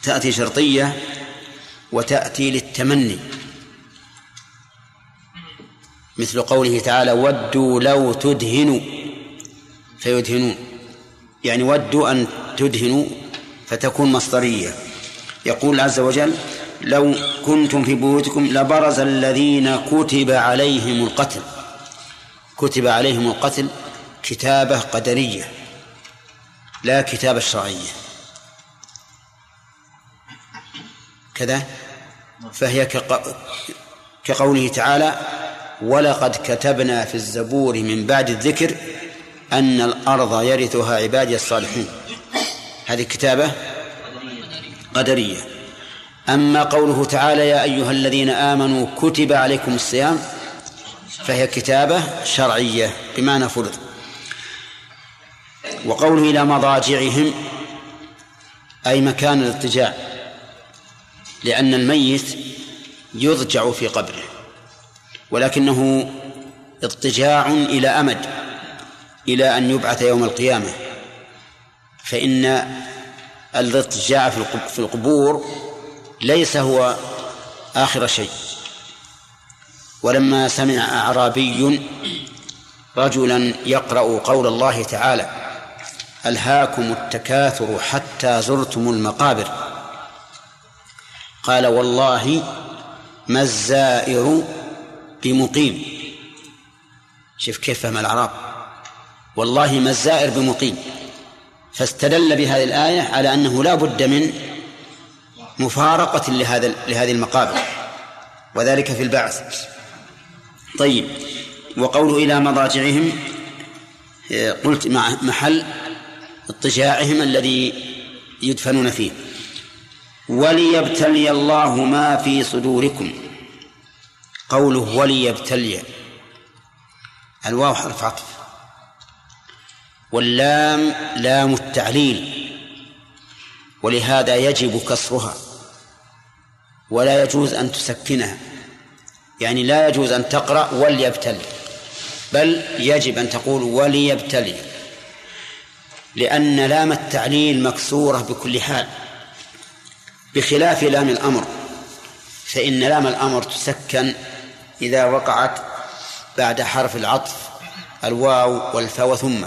تأتي شرطية وتأتي للتمني. مثل قوله تعالى ودوا لو تدهنوا فيدهنون. يعني ودوا أن تدهنوا فتكون مصدرية. يقول عز وجل لو كنتم في بيوتكم لبرز الذين كتب عليهم القتل. كتب عليهم القتل كتابة قدرية لا كتابة شرعية. كذا؟ فهي كقوله تعالى ولقد كتبنا في الزبور من بعد الذكر أن الأرض يرثها عبادي الصالحون هذه كتابة قدرية. أما قوله تعالى يا أيها الذين آمنوا كتب عليكم الصيام فهي كتابة شرعية بمعنى فرض. وقوله إلى مضاجعهم أي مكان الاضطجاع لأن الميت يضجع في قبره. ولكنه اضطجاع إلى أمد إلى أن يبعث يوم القيامة. فإن الاضطجاع في القبور ليس هو آخر شيء. ولما سمع أعرابي رجلا يقرأ قول الله تعالى ألهاكم التكاثر حتى زرتم المقابر. قال والله ما الزائر بمقيم شوف كيف فهم الأعراب والله ما الزائر بمقيم. فاستدل بهذه الآية على أنه لا بد من مفارقة لهذا لهذه المقابر. وذلك في البعث. طيب. وقوله إلى مضاجعهم قلت مع محل اضطجاعهم الذي يدفنون فيه. وليبتلي الله ما في صدوركم. قوله وليبتلي. الواو حرف عطف. واللام لام التعليل. ولهذا يجب كسرها. ولا يجوز أن تسكنها. يعني لا يجوز أن تقرأ وليبتلي. بل يجب أن تقول وليبتلي. لأن لام التعليل مكسورة بكل حال. بخلاف لام الأمر. فإن لام الأمر تسكن إذا وقعت بعد حرف العطف الواو والفاء وثم.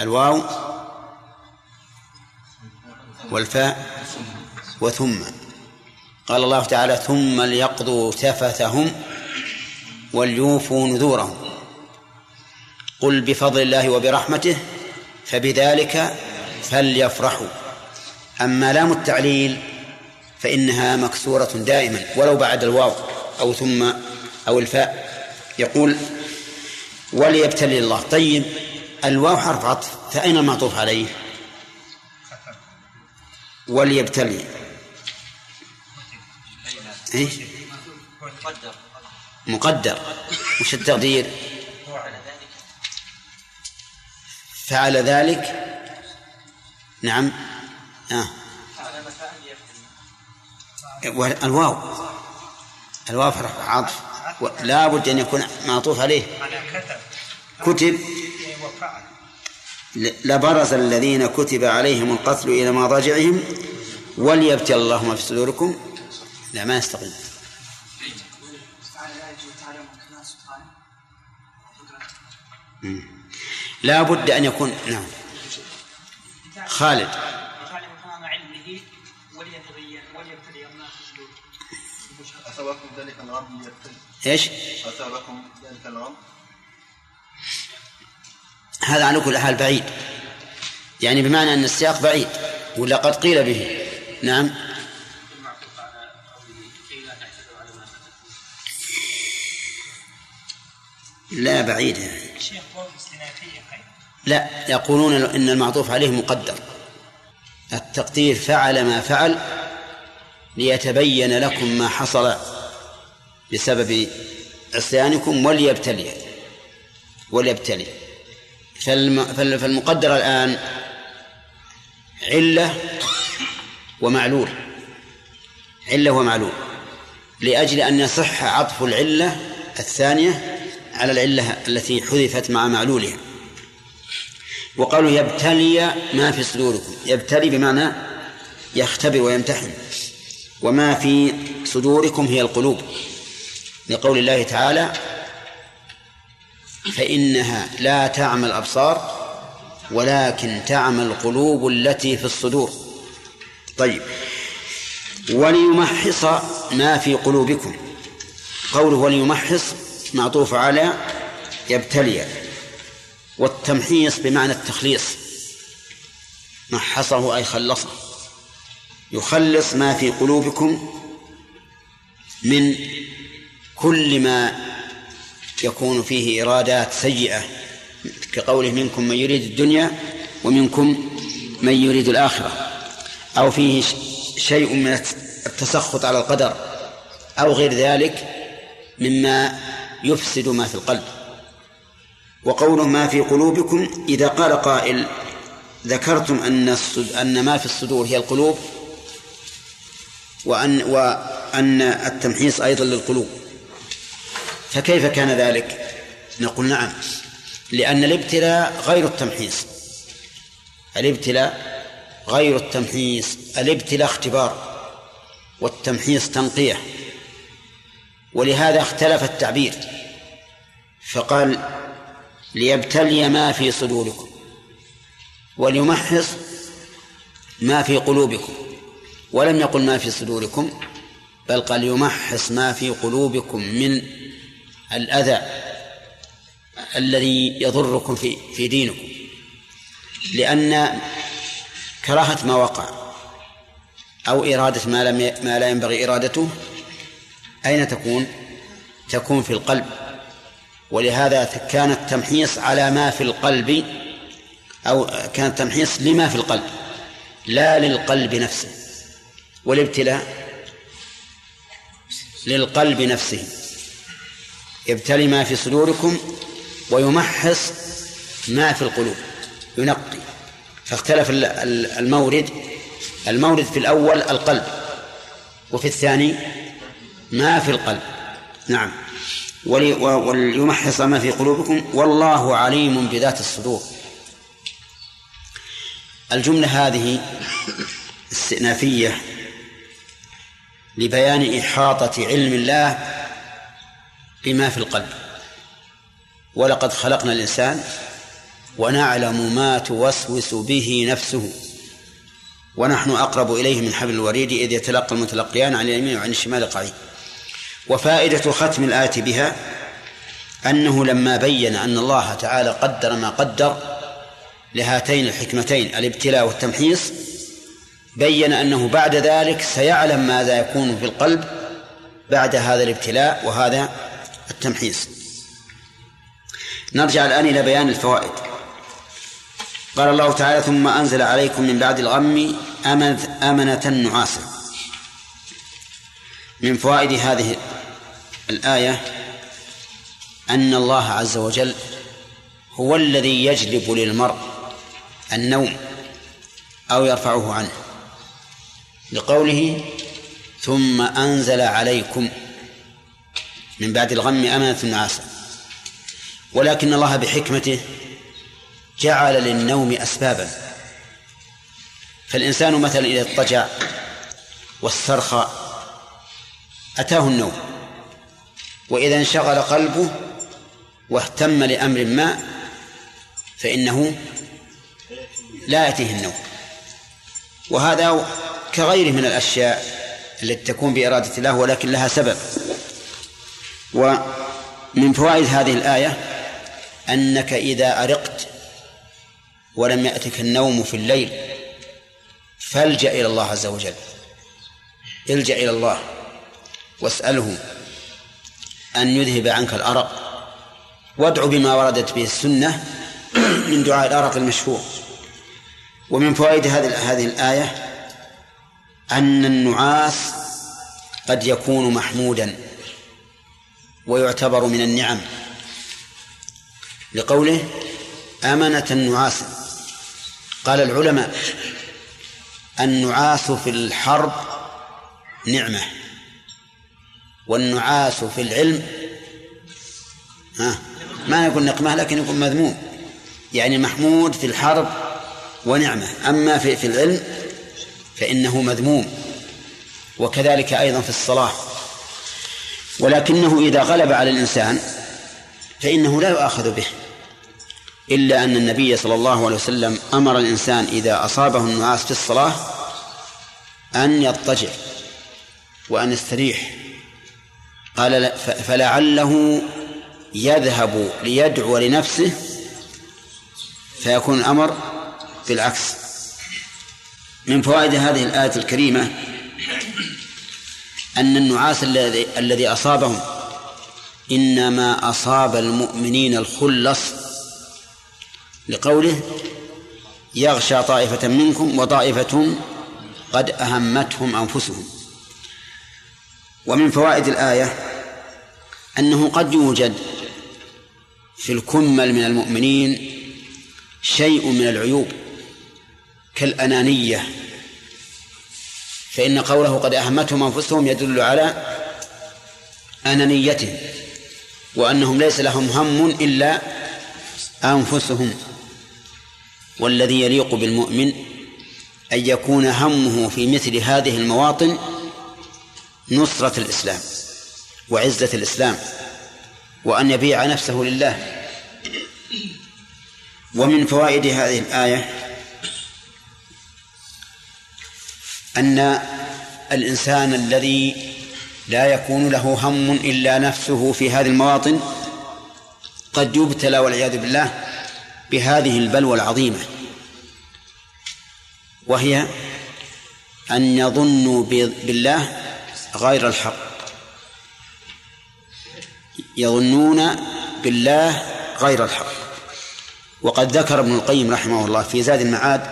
الواو والفاء وثم. قال الله تعالى ثم ليقضوا تفثهم وليوفوا نذورهم. قل بفضل الله وبرحمته فبذلك فليفرحوا. أما لام التعليل فإنها مكسورة دائما ولو بعد الواو أو ثم أو الفاء. يقول وليبتلي الله. طيب الواو حرف عطف فأين المعطوف عليه؟ وليبتلي. إيش مقدر. وش التقدير. فعل ذلك؟ نعم. آه. الواو الواو حرف عطف. لا بد أن يكون معطوف عليه. كتب. لبرز الذين كتب عليهم القتل إلى مضاجعهم. وليبتل الله ما في صدوركم. لا ما يستقيم. لا بد أن يكون نعم. خالد. إيش؟ أثابكم ذلك الغم؟ هذا على كل حال بعيد. يعني بمعنى أن السياق بعيد ولا قد قيل به. نعم. لا بعيد. يعني. لا يقولون إن المعطوف عليه مقدر. التقدير فعل ما فعل ليتبين لكم ما حصل. بسبب عصيانكم وليبتلي وليبتلي. فالمقدر الآن علة ومعلول. علة ومعلول. لأجل أن يصح عطف العلة الثانية على العلة التي حذفت مع معلولها. وقالوا يبتلي ما في صدوركم. يبتلي بمعنى يختبر ويمتحن. وما في صدوركم هي القلوب. لقول الله تعالى فإنها لا تعمى الأبصار ولكن تعمى القلوب التي في الصدور. طيب. وليمحص ما في قلوبكم. قوله وليمحص معطوف على يبتلي. والتمحيص بمعنى التخليص. محصه أي خلصه. يخلص ما في قلوبكم من كل ما يكون فيه إرادات سيئة كقوله منكم من يريد الدنيا ومنكم من يريد الآخرة أو فيه شيء من التسخط على القدر أو غير ذلك مما يفسد ما في القلب. وقوله ما في قلوبكم إذا قال قائل ذكرتم أن أن ما في الصدور هي القلوب وأن وأن التمحيص أيضا للقلوب. فكيف كان ذلك؟ نقول نعم لأن الابتلاء غير التمحيص. الابتلاء غير التمحيص. الابتلاء اختبار والتمحيص تنقية ولهذا اختلف التعبير فقال ليبتلي ما في صدوركم وليمحص ما في قلوبكم. ولم يقل ما في صدوركم بل قال يمحص ما في قلوبكم من الأذى الذي يضركم في في دينكم لأن كراهة ما وقع أو إرادة ما لم ما لا ينبغي إرادته أين تكون؟ تكون في القلب ولهذا كان التمحيص على ما في القلب أو كان التمحيص لما في القلب لا للقلب نفسه والابتلاء للقلب نفسه يبتلي ما في صدوركم ويمحص ما في القلوب ينقي. فاختلف المورد المورد في الأول القلب وفي الثاني ما في القلب. نعم. وليمحص ما في قلوبكم والله عليم بذات الصدور. الجملة هذه استئنافية لبيان إحاطة علم الله بما في القلب. ولقد خلقنا الإنسان ونعلم ما توسوس به نفسه. ونحن أقرب إليه من حبل الوريد إذ يتلقى المتلقيان عن اليمين وعن الشمال قعيد. وفائدة ختم الآية بها أنه لما بين أن الله تعالى قدر ما قدر لهاتين الحكمتين الابتلاء والتمحيص بين أنه بعد ذلك سيعلم ماذا يكون في القلب بعد هذا الابتلاء وهذا التمحيص. نرجع الآن إلى بيان الفوائد. قال الله تعالى ثم أنزل عليكم من بعد الغم أمنة نعاسا من فوائد هذه الآية أن الله عز وجل هو الذي يجلب للمرء النوم أو يرفعه عنه. لقوله ثم أنزل عليكم من بعد الغم أمنة نعاسا ولكن الله بحكمته جعل للنوم أسبابا. فالإنسان مثلا إذا اضطجع واسترخى أتاه النوم. وإذا انشغل قلبه واهتم لأمر ما فإنه لا يأتيه النوم. وهذا كغيره من الأشياء التي تكون بإرادة الله ولكن لها سبب. ومن فوائد هذه الآية أنك إذا أرقت ولم يأتك النوم في الليل فالجأ إلى الله عز وجل. الجأ إلى الله واسأله أن يذهب عنك الأرق وادع بما وردت به السنة من دعاء الأرق المشهور ومن فوائد هذه هذه الآية أن النعاس قد يكون محمودا. ويعتبر من النعم. لقوله أمنة نعاسا قال العلماء النعاس في الحرب نعمة. والنعاس في العلم ها ما يكون نقمة لكن يكون مذموم. يعني محمود في الحرب ونعمة. أما في, في العلم فإنه مذموم. وكذلك أيضا في الصلاة. ولكنه إذا غلب على الإنسان فإنه لا يؤاخذ به إلا أن النبي صلى الله عليه وسلم أمر الإنسان إذا أصابه النعاس في الصلاة أن يضطجع وأن يستريح. قال فلعله يذهب ليدعو لنفسه فيكون الأمر بالعكس. من فوائد هذه الآية الكريمة أن النعاس الذي الذي أصابهم إنما أصاب المؤمنين الخلص لقوله يغشى طائفة منكم وطائفة قد أهمتهم أنفسهم. ومن فوائد الآية أنه قد يوجد في الكمل من المؤمنين شيء من العيوب كالأنانية فإن قوله قد أهمتهم أنفسهم يدل على أنانيتهم وأنهم ليس لهم هم إلا أنفسهم. والذي يليق بالمؤمن أن يكون همه في مثل هذه المواطن نصرة الإسلام وعزة الإسلام وأن يبيع نفسه لله. ومن فوائد هذه الآية أن الإنسان الذي لا يكون له هم إلا نفسه في هذه المواطن قد يبتلى والعياذ بالله بهذه البلوى العظيمة وهي أن يظنوا بالله غير الحق. يظنون بالله غير الحق. وقد ذكر ابن القيم رحمه الله في زاد المعاد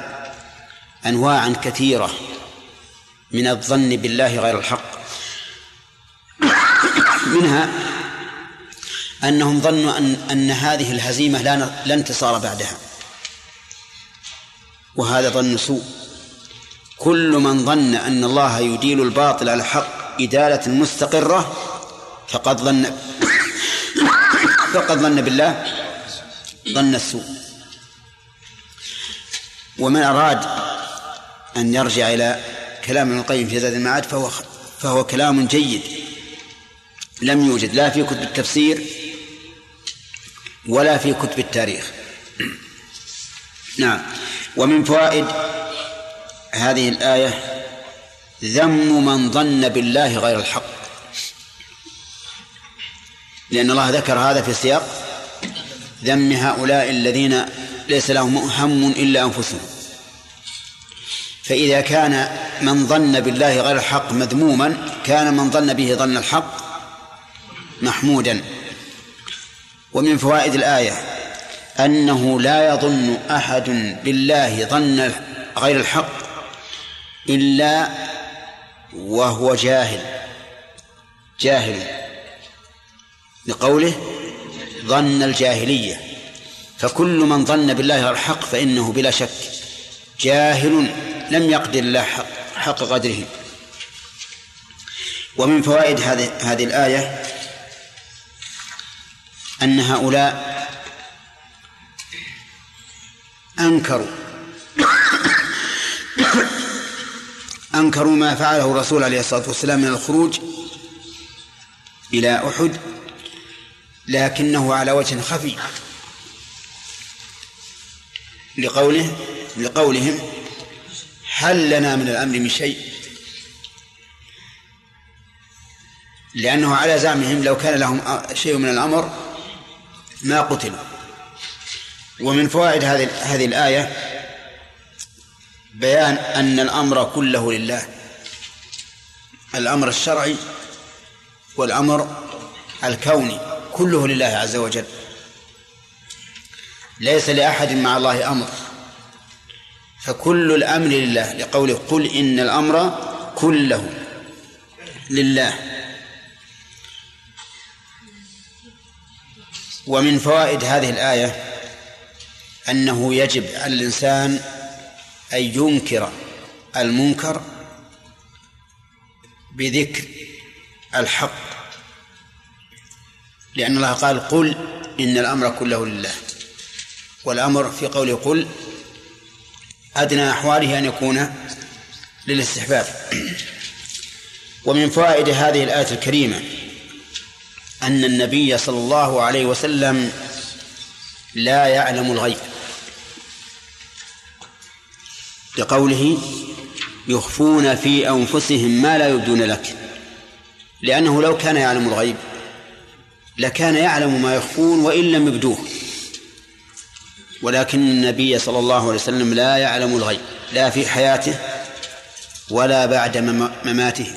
أنواعا كثيرة من الظن بالله غير الحق. منها أنهم ظنوا أن أن هذه الهزيمة لا لا انتصار بعدها. وهذا ظن سوء. كل من ظن أن الله يديل الباطل على الحق إدالة مستقرة فقد ظن فقد ظن بالله ظن السوء. ومن أراد أن يرجع إلى كلام ابن القيم في زاد المعاد فهو فهو كلام جيد. لم يوجد لا في كتب التفسير ولا في كتب التاريخ. نعم. ومن فوائد هذه الآية ذم من ظن بالله غير الحق. لأن الله ذكر هذا في سياق ذم هؤلاء الذين ليس لهم هم إلا أنفسهم. فإذا كان من ظن بالله غير الحق مذموما كان من ظن به ظن الحق محمودا. ومن فوائد الآية أنه لا يظن أحد بالله ظن غير الحق إلا وهو جاهل. جاهل. لقوله ظن الجاهلية. فكل من ظن بالله الحق فإنه بلا شك جاهل. لم يقدر الله حق, حق قدره. ومن فوائد هذه هذه الآية أن هؤلاء أنكروا أنكروا ما فعله الرسول عليه الصلاة والسلام من الخروج إلى أحد لكنه على وجه خفي لقوله لقولهم هل لنا من الأمر من شيء؟ لأنه على زعمهم لو كان لهم شيء من الأمر ما قتلوا. ومن فوائد هذه هذه الآية بيان أن الأمر كله لله. الأمر الشرعي والأمر الكوني كله لله عز وجل. ليس لأحد مع الله أمر. فكل الأمر لله لقوله قل إن الأمر كله لله. ومن فوائد هذه الآية أنه يجب على الإنسان أن ينكر المنكر بذكر الحق. لأن الله قال قل إن الأمر كله لله. والأمر في قوله قل أدنى أحواله أن يكون للاستحباب. ومن فوائد هذه الآية الكريمة أن النبي صلى الله عليه وسلم لا يعلم الغيب. لقوله يخفون في أنفسهم ما لا يبدون لك. لأنه لو كان يعلم الغيب لكان يعلم ما يخفون وإن لم يبدوه. ولكن النبي صلى الله عليه وسلم لا يعلم الغيب لا في حياته ولا بعد مماته.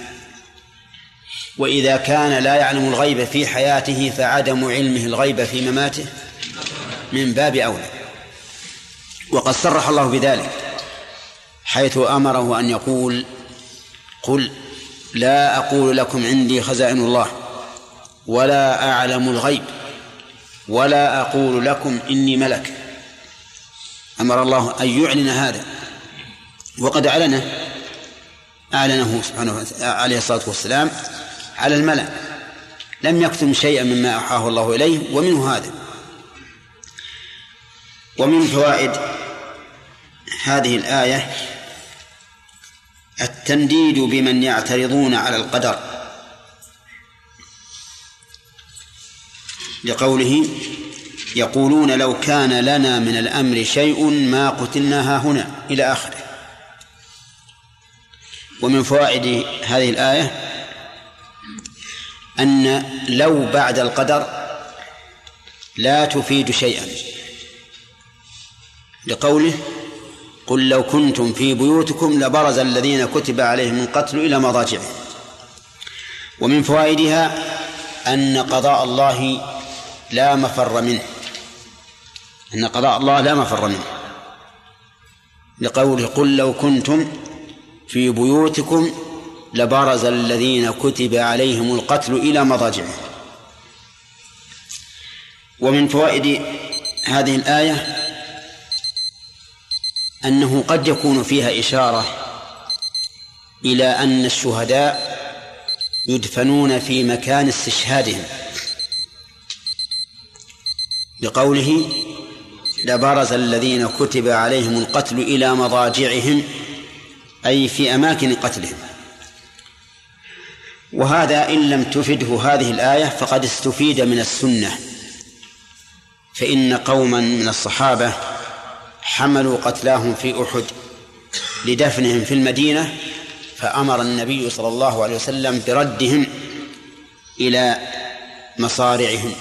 وإذا كان لا يعلم الغيب في حياته فعدم علمه الغيب في مماته من باب أولى. وقد صرح الله بذلك حيث أمره أن يقول قل لا أقول لكم عندي خزائن الله ولا أعلم الغيب ولا أقول لكم إني ملك. أمر الله أن يعلن هذا. وقد أعلنه أعلنه سبحانه عليه الصلاة والسلام على الملأ. لم يكتم شيئا مما أوحاه الله إليه ومنه هذا. ومن فوائد هذه الآية التنديد بمن يعترضون على القدر. لقوله يقولون لو كان لنا من الأمر شيء ما قتلنا هنا إلى آخره. ومن فوائد هذه الآية أن لو بعد القدر لا تفيد شيئا. لقوله قل لو كنتم في بيوتكم لبرز الذين كتب عليهم القتل إلى مضاجعهم. ومن فوائدها أن قضاء الله لا مفر منه. أن قضاء الله لا مفر منه. لقوله قل لو كنتم في بيوتكم لبرز الذين كتب عليهم القتل إلى مضاجعهم. ومن فوائد هذه الآية أنه قد يكون فيها إشارة إلى أن الشهداء يدفنون في مكان استشهادهم. بقوله لبرز الذين كتب عليهم القتل إلى مضاجعهم أي في أماكن قتلهم. وهذا إن لم تفده هذه الآية فقد استفيد من السنة. فإن قوما من الصحابة حملوا قتلاهم في أحد لدفنهم في المدينة فأمر النبي صلى الله عليه وسلم بردهم إلى مصارعهم.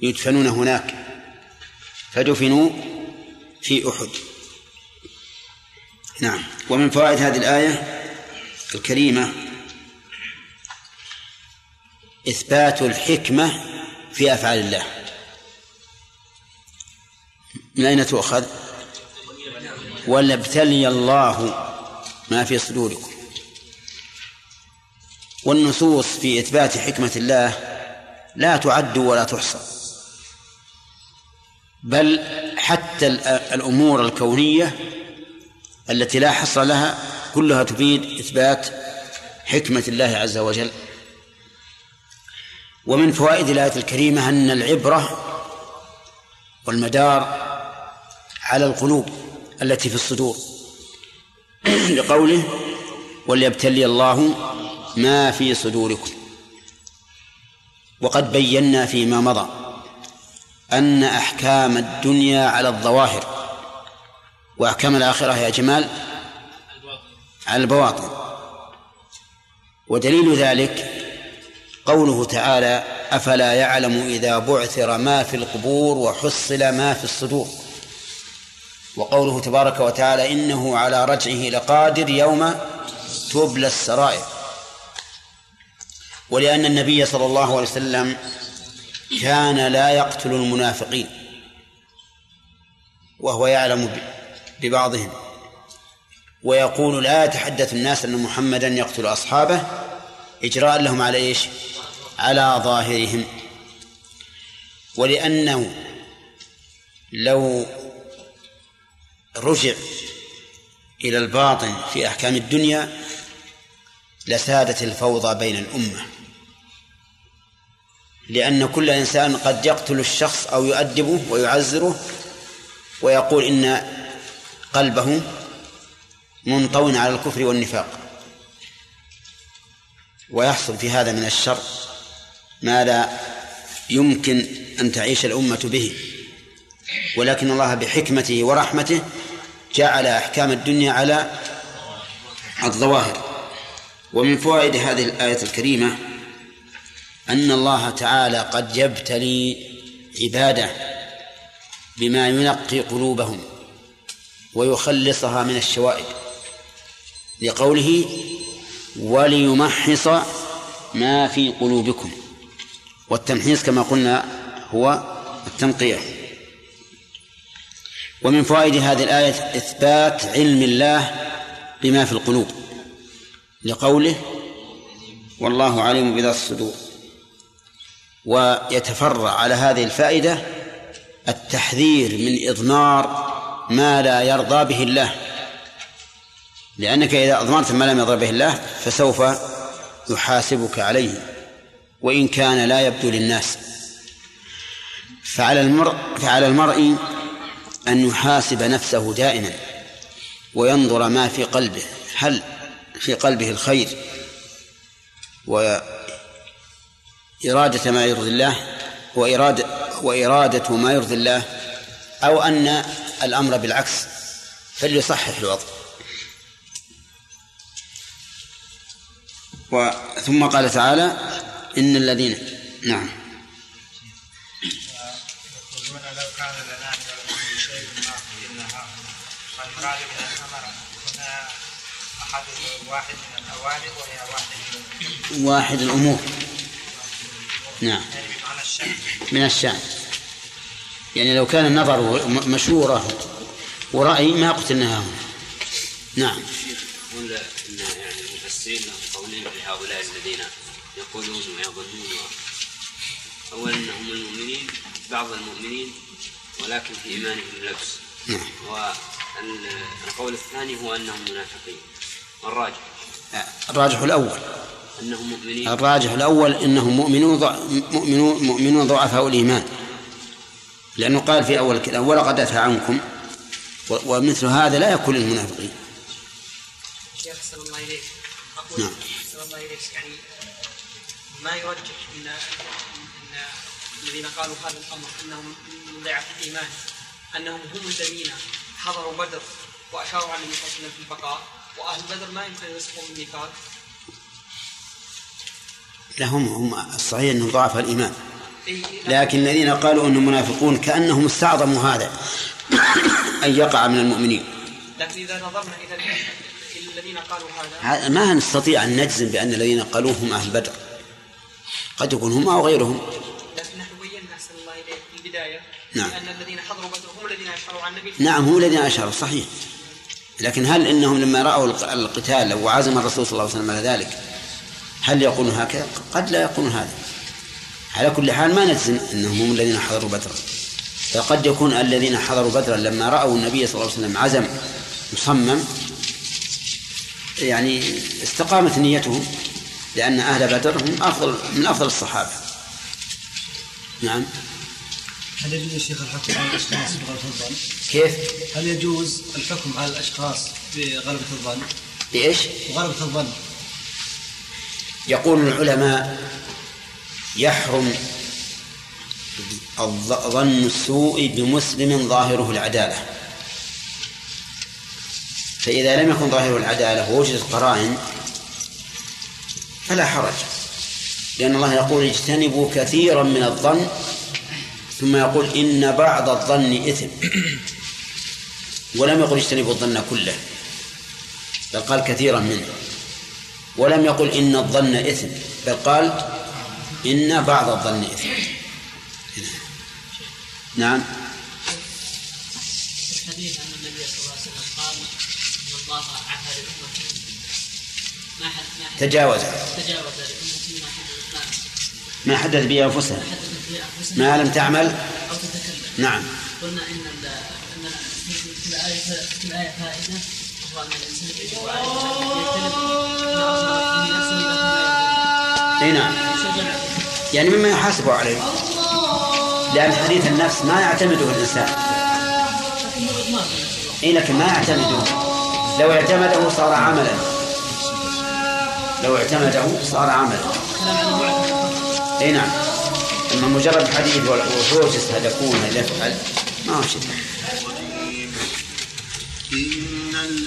يدفنون هناك. فدفنوا في أحد. نعم. ومن فوائد هذه الآية الكريمة إثبات الحكمة في أفعال الله. من أين تؤخذ؟ وليبتلي الله ما في صدوركم. والنصوص في إثبات حكمة الله لا تعد ولا تحصى. بل حتى الأمور الكونية التي لا حصر لها كلها تفيد إثبات حكمة الله عز وجل. ومن فوائد الآية الكريمة أن العبرة والمدار على القلوب التي في الصدور. لقوله وليبتلي الله ما في صدوركم. وقد بينا فيما مضى. أن أحكام الدنيا على الظواهر. وأحكام الآخرة يا جمال على البواطن. ودليل ذلك قوله تعالى أفلا يعلم إذا بعثر ما في القبور وحصل ما في الصدور. وقوله تبارك وتعالى إنه على رجعه لقادر يوم تبلى السرائر. ولأن النبي صلى الله عليه وسلم كان لا يقتل المنافقين وهو يعلم ببعضهم ويقول لا يتحدث الناس أن محمدا يقتل أصحابه إجراء لهم على إيش؟ على ظاهرهم ولأنه لو رجع إلى الباطن في أحكام الدنيا لسادت الفوضى بين الأمة. لأن كل إنسان قد يقتل الشخص أو يؤدبه ويعزره ويقول إن قلبه منطو على الكفر والنفاق. ويحصل في هذا من الشر ما لا يمكن أن تعيش الأمة به. ولكن الله بحكمته ورحمته جعل أحكام الدنيا على الظواهر. ومن فوائد هذه الآية الكريمة أن الله تعالى قد يبتلي عباده بما ينقي قلوبهم ويخلصها من الشوائب. لقوله وليمحص ما في قلوبكم. والتمحيص كما قلنا هو التنقية. ومن فوائد هذه الآية إثبات علم الله بما في القلوب. لقوله والله عليم بذات الصدور. ويتفرع على هذه الفائدة التحذير من إضمار ما لا يرضى به الله. لأنك إذا أضمرت ما لم يرضى به الله فسوف يحاسبك عليه وإن كان لا يبدو للناس. فعلى المرء فعلى المرء أن يحاسب نفسه دائما وينظر ما في قلبه هل في قلبه الخير وإرادة ما يرضي الله وإرادة وإرادة ما يرضي الله أو أن الأمر بالعكس فليصحح الوضع. ثم قال تعالى إن الذين نعم. يقولون لو كان لنا من شيء ما قلناها فالمراد من هنا أحد واحد من الأوامر وهي واحد واحد الأمور. نعم. يعني من الشأن. يعني لو كان النظر مشورة ورأي ما قتلناها هنا نعم. يقول إن يعني المفسرين لهم قولين لهؤلاء الذين يقولون ويظنون. اولا انهم المؤمنين بعض المؤمنين ولكن في إيمانهم لبس. نعم. والقول الثاني هو أنهم منافقين. والراجح الراجح الأول. انهم مؤمنين. الراجح الأول إنهم مؤمنون ضع... مؤمنون مؤمنون ضعفاء الإيمان. لأنه قال في أول الكلام ولقد أتى عنكم. و... ومثل هذا لا يكون للمنافقين. شيخ صلى الله إليك أقول نعم. صلى الله إليك يعني ما يرجح أن أن الذين قالوا هذا الأمر أنهم من ضعف الإيمان أنهم هم الذين حضروا بدر وأشاروا على النبي صلى الله عليه وسلم في البقاء وأهل بدر ما يمكن أن يسقوا من النفاق. لهم هم الصحيح أنهم ضعف الإيمان. لكن الذين قالوا أنهم منافقون كأنهم استعظموا هذا أن يقع من المؤمنين. لكن إذا نظرنا إلى إلى الذين قالوا هذا. ما نستطيع أن نجزم بأن الذين قالوه هم أهل بدر. قد يكون هم أو غيرهم. لكن نحن بينا أحسن الله إليك في البداية نعم. لأن الذين حضروا بدر هم الذين اشاروا عن النبي. نعم هم الذين اشاروا صحيح. لكن هل إنهم لما رأوا الق- القتال وعزم الرسول صلى الله عليه وسلم على ذلك هل يقولون هكذا؟ قد لا يقولون هذا على كل حال ما نجزم أنهم هم الذين حضروا بدرا فقد يكون الذين حضروا بدرا لما رأوا النبي صلى الله عليه وسلم عزم مصمم يعني استقامت نيتهم لأن أهل بدر هم أفضل من أفضل الصحابة نعم هل يجوز يا شيخ الحكم على الأشخاص بغلبة الظن؟ كيف؟ هل يجوز الحكم على الأشخاص بغلبة الظن؟ بإيش؟ بغلبة الظن يقول العلماء يحرم ظن السوء بمسلم ظاهره العدالة. فإذا لم يكن ظاهره العدالة ووجدت قرائن فلا حرج. لأن الله يقول اجتنبوا كثيرا من الظن ثم يقول إن بعض الظن إثم. ولم يقل اجتنبوا الظن كله بل قال كثيرا منه. ولم يقل إن الظن إثم بل قال إن بعض الظن إثم. نعم. الحديث أن النبي صلى الله عليه وسلم قال إن الله عفى لأمتي ما حد ما حد تجاوز. تجاوز لأمتي ما حد ما ما حدث به أنفسها ما لم تعمل. أو تتكلم. نعم. قلنا إن في الآية في الآية فائدة أي نعم. يعني مما يحاسب عليه. لأن حديث النفس ما يعتمده الإنسان. إي لكن ما يعتمده. لو اعتمده صار عملا. لو اعتمده صار عملا. إي نعم. أما مجرد حديث وحوجز هذا يكون هذا يفعل ما هو شيء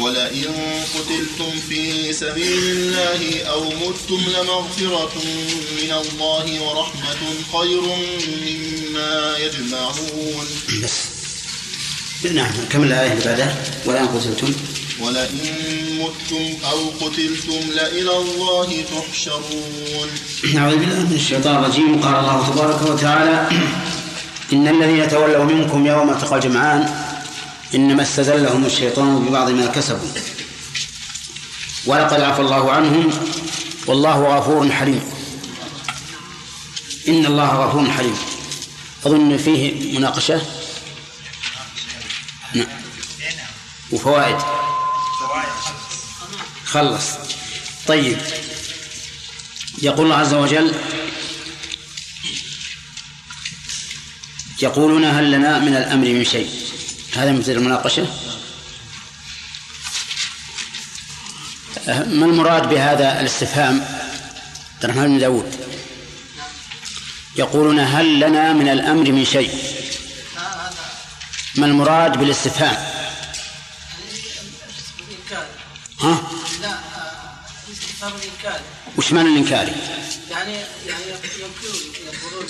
ولئن قتلتم في سبيل الله أو متم لمغفرة من الله ورحمة خير مما يجمعون بس. نعم كمل الآية اللي بعدها. والآن قتلتم. ولئن متم أو قتلتم لإلى الله تحشرون أعوذ بالله من الشيطان الرجيم. قال الله تبارك وتعالى إن الذين تولوا منكم يوم التقى الجمعان إنما استزلهم الشيطان ببعض ما كسبوا. ولقد عفى الله عنهم. والله غفور حليم. إن الله غفور حليم. أظن فيه مناقشة؟ نعم. وفوائد. خلص. طيب. يقول الله عز وجل يقولون هل لنا من الأمر من شيء؟ هذا مثل المناقشة؟ ما المراد بهذا الاستفهام؟ عبد الرحمن بن داود. يقولون هل لنا من الأمر من شيء؟ ما المراد بالاستفهام؟ ها؟ لا استفهام الإنكار وش معنى الإنكاري يعني يعني ينكرون يقولون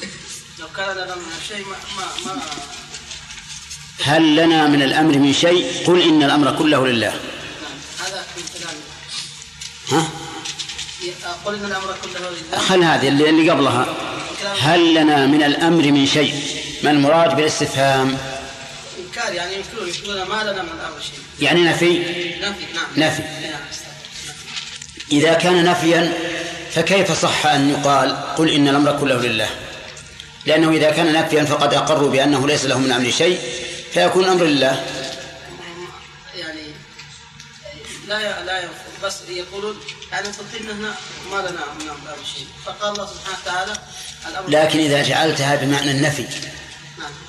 لو كان لنا من شيء ما ما, ما هل لنا من الأمر من شيء؟ قل إن الأمر كله لله. هذا ها؟ قل إن الأمر كله لله. خل هذه اللي, اللي قبلها. هل لنا من الأمر من شيء؟ ما المراد بالاستفهام؟ إنكار يعني ينكرون يقولون ما لنا من الأمر شيء. يعني نفي؟ نفي نعم. نفي. نعم. إذا كان نفيا فكيف صح أن يقال قل إن الأمر كله لله؟ لأنه إذا كان نفيا فقد أقروا بأنه ليس لهم من أمر شيء. فيكون الأمر لله. يعني لا لا بس يقولون يعني تطيب هنا ما لنا من أمر شيء فقال الله سبحانه وتعالى الأمر لكن إذا جعلتها بمعنى النفي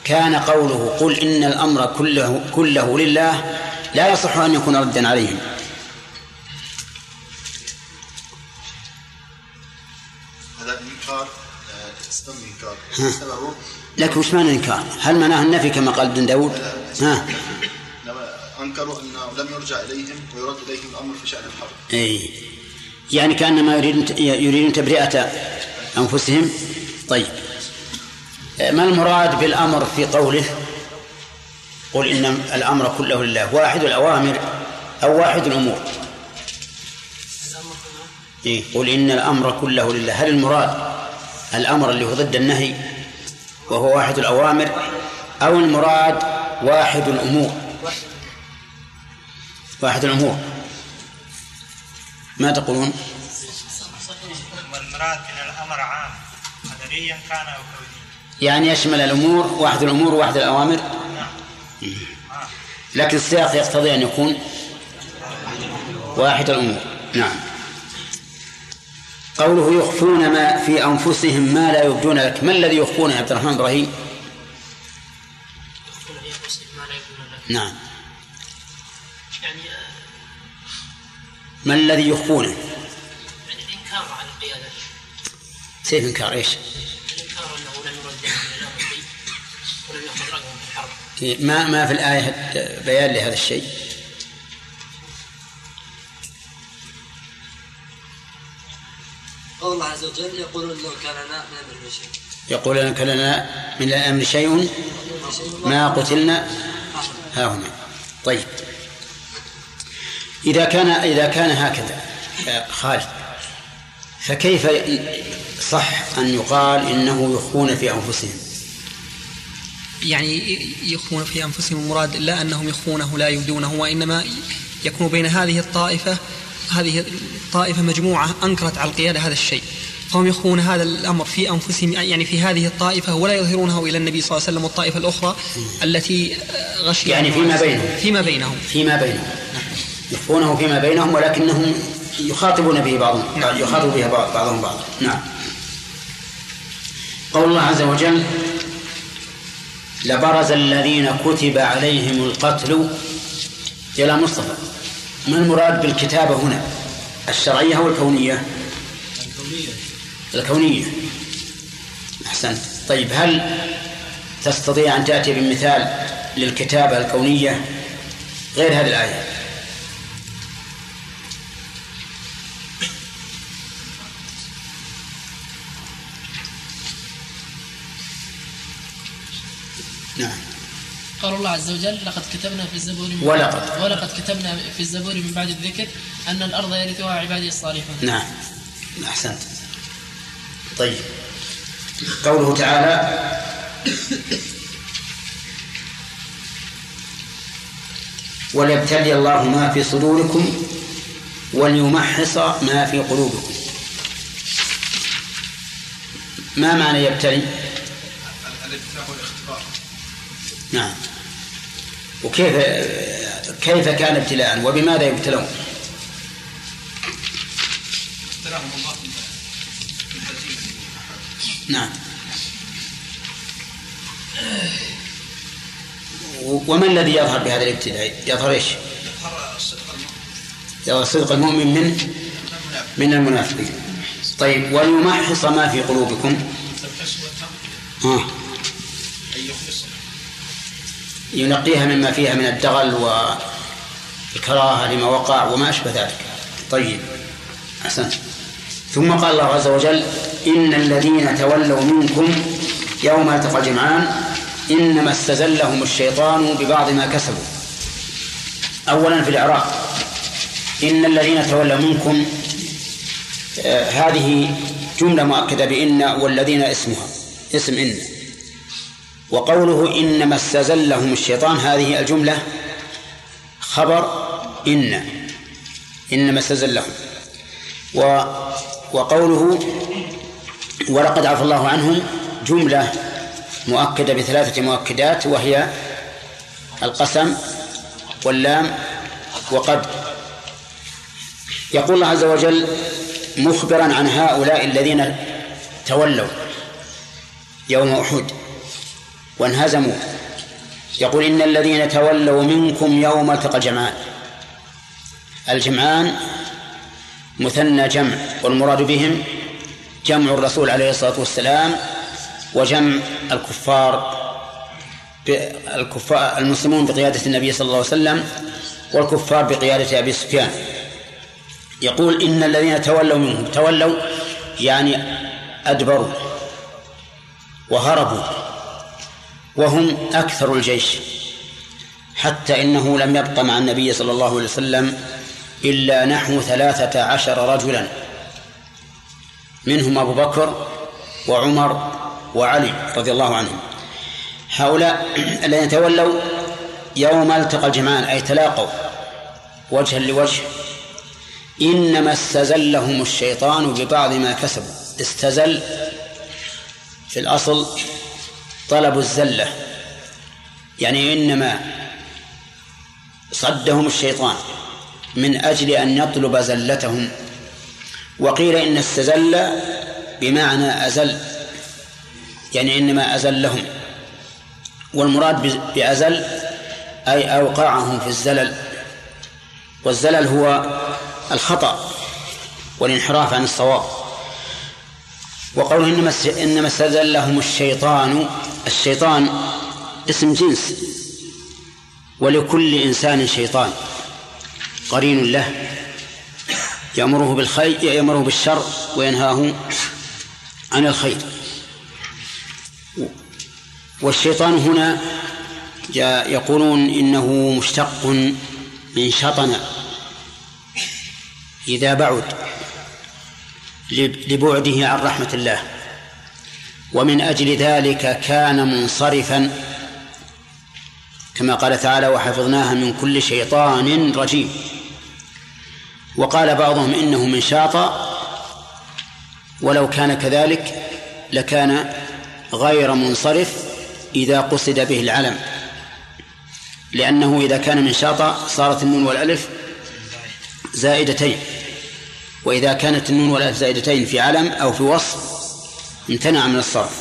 كان قوله قل إن الأمر كله كله لله لا يصح أن يكون ردا عليهم. هذا إنكار آه، سبب إنكار. ها. سببه لكن وش معنى الإنكار؟ هل معناه النفي كما قال ابن داود؟ ها. أنكروا أنه لم يرجع إليهم ويرد إليهم الأمر في شأن الحرب. أي. يعني كأنما يريدون يريدون تبرئة أنفسهم. طيب. ما المراد بالأمر في قوله؟ قل إن الأمر كله لله. واحد الأوامر أو واحد الأمور. إيه؟ قل إن الأمر كله لله. هل المراد الأمر اللي هو ضد النهي وهو واحد الأوامر أو المراد واحد الأمور. واحد الأمور. ما تقولون؟ والمراد من الأمر عام قدريا كان أو كونيا يعني يشمل الأمور واحد الأمور وواحد الأوامر؟ لكن السياق يقتضي أن يكون واحد الأمور. نعم. قوله يخفون ما في أنفسهم ما لا يبدون لك. ما الذي يخفون يا عبد الرحمن إبراهيم؟ نعم. يعني ما الذي يخفونه؟ يعني الانكار على القياده سيف إنكار إيش؟ الانكار انه لم يرد ولم ياخذ رايهم في الحرب ما ما في الآية بيان لهذا الشيء؟ قول الله عز وجل يقولون لو كان لنا من أمر شيء يقول لنا كان لنا من الأمر شيء ما قتلنا. ها هنا. طيب. إذا كان إذا كان هكذا يا خالد فكيف صح أن يقال إنه يخفون في أنفسهم؟ يعني يخفون في أنفسهم المراد لا أنهم يخفونه لا يبدونه وإنما يكون بين هذه الطائفة هذه الطائفة مجموعة أنكرت على القيادة هذا الشيء. فهم يخفون هذا الأمر في أنفسهم يعني في هذه الطائفة ولا يظهرونه إلى النبي صلى الله عليه وسلم والطائفة الأخرى التي غشي يعني فيما بينهم. فيما بينهم. فيما بينهم. يخفونه فيما بينهم ولكنهم يخاطبون به بعضهم يخاطب به بعض- بعضهم بعضا نعم. قول الله عز وجل لبرز الذين كتب عليهم القتل إلى مصطفى. ما المراد بالكتابة هنا؟ الشرعية أو الكونية؟ الكونية. أحسنت. طيب هل تستطيع أن تأتي بمثال للكتابة الكونية غير هذه الآية؟ قال الله عز وجل لقد كتبنا في الزبور من ولقد. ولقد كتبنا في الزبور من بعد الذكر أن الأرض يرثها عبادي الصالحون. نعم. أحسنت. طيب. قوله تعالى وليبتلي الله ما في صدوركم وليمحص ما في قلوبكم. ما معنى يبتلي الابتلاء والاختبار نعم. وكيف كيف كان ابتلاء؟ وبماذا يبتلون؟ ابتلاهم الله نعم. وما الذي يظهر بهذا الابتلاء؟ يظهر إيش؟ يظهر الصدق المؤمن يظهر صدق المؤمن من من المنافقين. طيب وليمحص ما في قلوبكم. ها يخلص ينقيها مما فيها من الدغل والكراهة لما وقع وما أشبه ذلك. طيب. أحسنت. ثم قال الله عز وجل إن الذين تولوا منكم يوم ألتقى الجمعان إنما استزلهم الشيطان ببعض ما كسبوا. أولا في الإعراب إن الذين تولوا منكم آه هذه جملة مؤكدة بإن والذين اسمها اسم إن. وقوله إنما استزلهم الشيطان هذه الجملة خبر إن إنما استزلهم. و وقوله ولقد عفى الله عنهم جملة مؤكدة بثلاثة مؤكدات وهي القسم واللام وقد. يقول الله عز وجل مخبرا عن هؤلاء الذين تولوا يوم أحد. وانهزموا. يقول إن الذين تولوا منكم يوم التقى الجمعان. الجمعان مثنى جمع والمراد بهم جمع الرسول عليه الصلاة والسلام وجمع الكفار الكفار المسلمون بقيادة النبي صلى الله عليه وسلم والكفار بقيادة أبي سفيان. يقول إن الذين تولوا منهم تولوا يعني أدبروا وهربوا وهم أكثر الجيش حتى إنه لم يبق مع النبي صلى الله عليه وسلم إلا نحو ثلاثة عشر رجلا منهم أبو بكر وعمر وعلي رضي الله عنهم. هؤلاء الذين تولوا يوم التقى الجمعان أي تلاقوا وجها لوجه إنما استزلهم الشيطان ببعض ما كسبوا استزل في الأصل طلب الزلة. يعني إنما صدهم الشيطان من أجل أن يطلب زلتهم. وقيل إن استزل بمعنى أزل. يعني إنما أزلهم. والمراد بأزل أي أوقعهم في الزلل. والزلل هو الخطأ والانحراف عن الصواب. وقوله إنما إنما استزلهم الشيطان الشيطان اسم جنس ولكل إنسان شيطان قرين له يأمره بالخير يأمره بالشر وينهاه عن الخير. والشيطان هنا يقولون إنه مشتق من شطن إذا بعد. لبعده عن رحمة الله. ومن أجل ذلك كان منصرفا كما قال تعالى وحفظناها من كل شيطان رجيم وقال بعضهم إنه من شاطأ ولو كان كذلك لكان غير منصرف إذا قصد به العلم لأنه إذا كان من شاطأ صارت النون والألف زائدتين. وإذا كانت النون والألف زائدتين في علم أو في وصف امتنع من الصرف.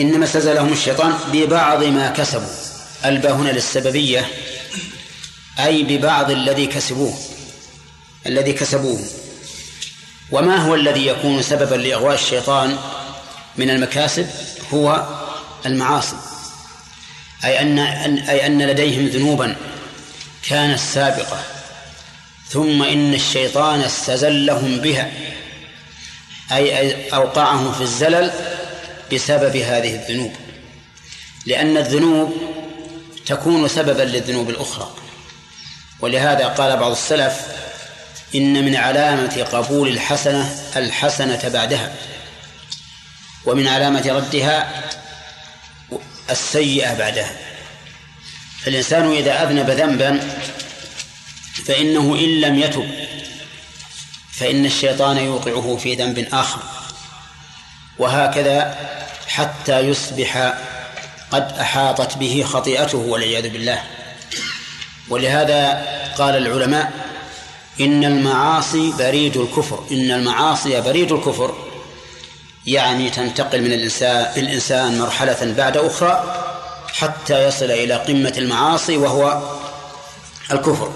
إنما استزلهم الشيطان ببعض ما كسبوا. الباء هنا للسببية أي ببعض الذي كسبوه الذي كسبوه. وما هو الذي يكون سببا لإغواء الشيطان من المكاسب؟ هو المعاصي. أي أن أي أن لديهم ذنوبا كانت سابقة. ثم إن الشيطان استزلهم بها أي أوقعهم في الزلل بسبب هذه الذنوب لأن الذنوب تكون سببا للذنوب الأخرى. ولهذا قال بعض السلف إن من علامة قبول الحسنة الحسنة بعدها ومن علامة ردها السيئة بعدها. فالإنسان إذا أذنب ذنبا فإنه إن لم يتب فإن الشيطان يوقعه في ذنب آخر. وهكذا حتى يصبح قد أحاطت به خطيئته والعياذ بالله. ولهذا قال العلماء إن المعاصي بريد الكفر إن المعاصي بريد الكفر يعني تنتقل من الإنسان الإنسان مرحلة بعد أخرى حتى يصل إلى قمة المعاصي وهو الكفر.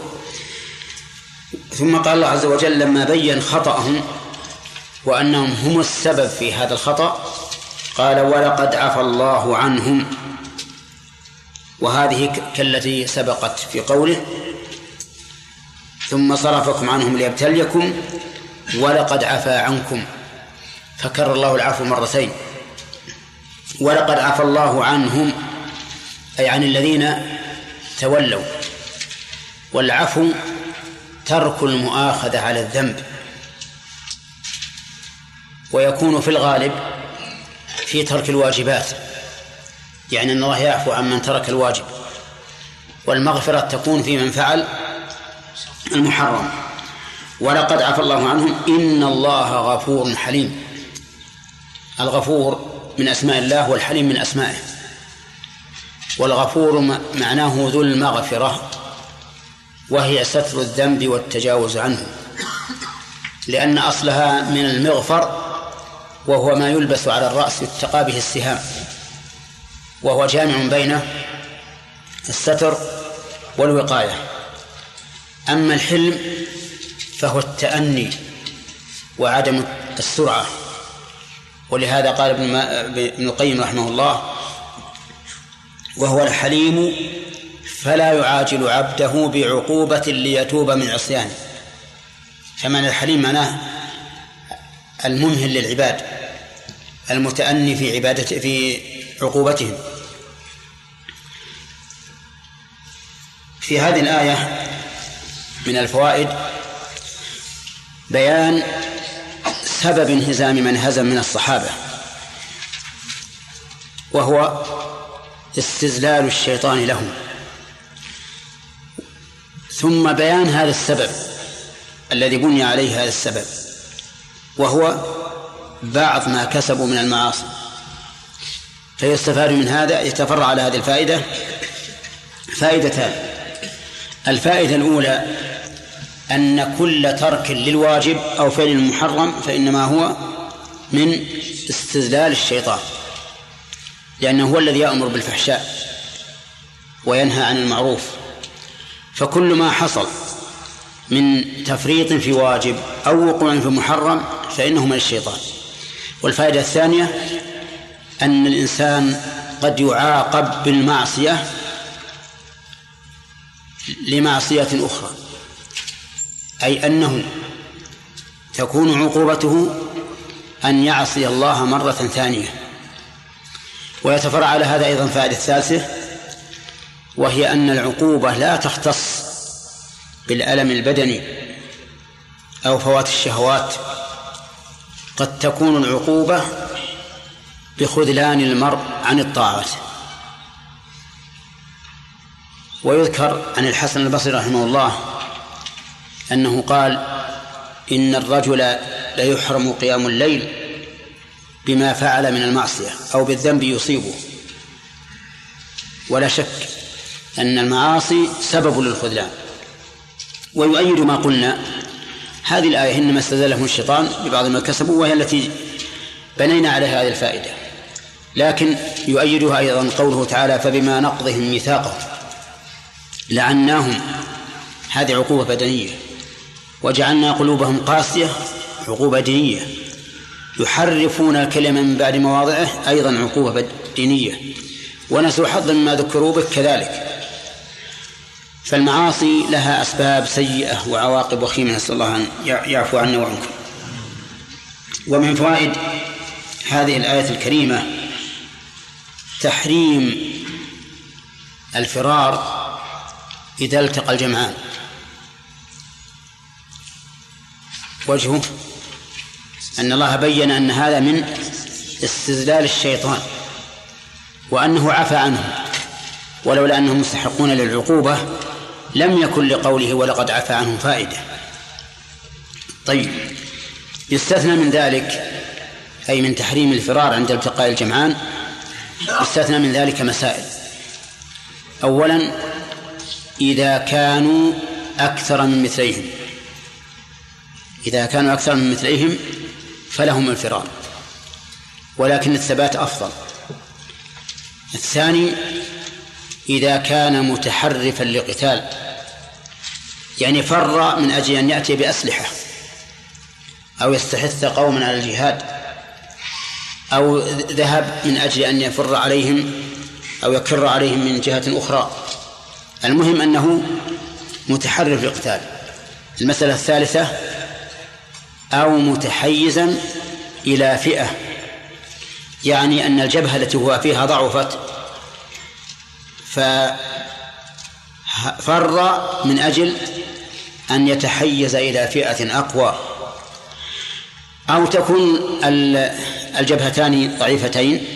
ثم قال الله عز وجل لما بين خطأهم وأنهم هم السبب في هذا الخطأ قال ولقد عفى الله عنهم. وهذه كالتي سبقت في قوله ثم صرفكم عنهم ليبتليكم ولقد عفى عنكم. فكر الله العفو مرتين. ولقد عفى الله عنهم أي عن الذين تولوا. والعفو ترك المؤاخذة على الذنب. ويكون في الغالب في ترك الواجبات يعني أن الله يعفو عن من ترك الواجب والمغفرة تكون في من فعل المحرم. ولقد عفى الله عنهم إن الله غفور حليم. الغفور من أسماء الله والحليم من أسمائه والغفور معناه ذو المغفرة. وهي ستر الذنب والتجاوز عنه لأن أصلها من المغفر وهو ما يلبس على الرأس يتقى به السهام وهو جامع بين الستر والوقاية. أما الحلم فهو التأني وعدم السرعة. ولهذا قال ابن القيم رحمه الله وهو الحليم فلا يعاجل عبده بعقوبة ليتوب من عصيانه فمعنى الحليم معناه الممهل للعباد المتأني في عبادة في عقوبتهم. في هذه الآية من الفوائد بيان سبب انهزام من هزم من الصحابة وهو استزلال الشيطان لهم. ثم بيان هذا السبب الذي بني عليه هذا السبب وهو بعض ما كسبوا من المعاصي. فيستفاد من هذا يتفرع على هذه الفائدة. فائدتان. الفائدة الأولى أن كل ترك للواجب أو فعل المحرم فإنما هو من استذلال الشيطان لأنه هو الذي يأمر بالفحشاء وينهى عن المعروف. فكل ما حصل من تفريط في واجب أو وقوع في محرم فإنه من الشيطان. والفائدة الثانية أن الإنسان قد يعاقب بالمعصية لمعصية أخرى أي أنه تكون عقوبته أن يعصي الله مرة ثانية. ويتفرع على هذا أيضا فائدة ثالثة وهي أن العقوبة لا تختص بالألم البدني أو فوات الشهوات. قد تكون العقوبة بخذلان المرء عن الطاعات ويذكر عن الحسن البصري رحمه الله أنه قال إن الرجل ليحرم قيام الليل بما فعل من المعصية أو بالذنب يصيبه. ولا شك أن المعاصي سبب للخذلان. ويؤيد ما قلنا هذه الآية إنما استزلهم الشيطان ببعض ما كسبوا وهي التي بنينا عليها هذه الفائدة. لكن يؤيدها أيضا قوله تعالى فبما نقضهم ميثاقهم لعناهم. هذه عقوبة بدنية. وجعلنا قلوبهم قاسية عقوبة دينية. يحرفون الكلمة من بعد مواضعه أيضا عقوبة دينية ونسوا حظا مما ذكروا به كذلك. فالمعاصي لها أسباب سيئة وعواقب وخيمة نسأل الله أن يعفو عنا وعنكم. ومن فوائد هذه الآية الكريمة تحريم الفرار إذا التقى الجمعان. وجهه أن الله بين أن هذا من استزلال الشيطان وأنه عفى عنه ولولا أنهم مستحقون للعقوبة لم يكن لقوله ولقد عفى عنهم فائدة. طيب يستثنى من ذلك أي من تحريم الفرار عند التقاء الجمعان يستثنى من ذلك مسائل. أولا إذا كانوا أكثر من مثليهم. إذا كانوا أكثر من مثليهم فلهم الفرار. ولكن الثبات أفضل. الثاني إذا كان متحرفا لقتال يعني فر من أجل أن يأتي بأسلحة أو يستحث قوما على الجهاد أو ذهب من أجل أن يفر عليهم أو يكر عليهم من جهة أخرى. المهم أنه متحرف للقتال. المسألة الثالثة أو متحيزا إلى فئة يعني أن الجبهة التي هو فيها ضعفت ففر من أجل أن يتحيز إلى فئة أقوى. أو تكون الجبهتان ضعيفتين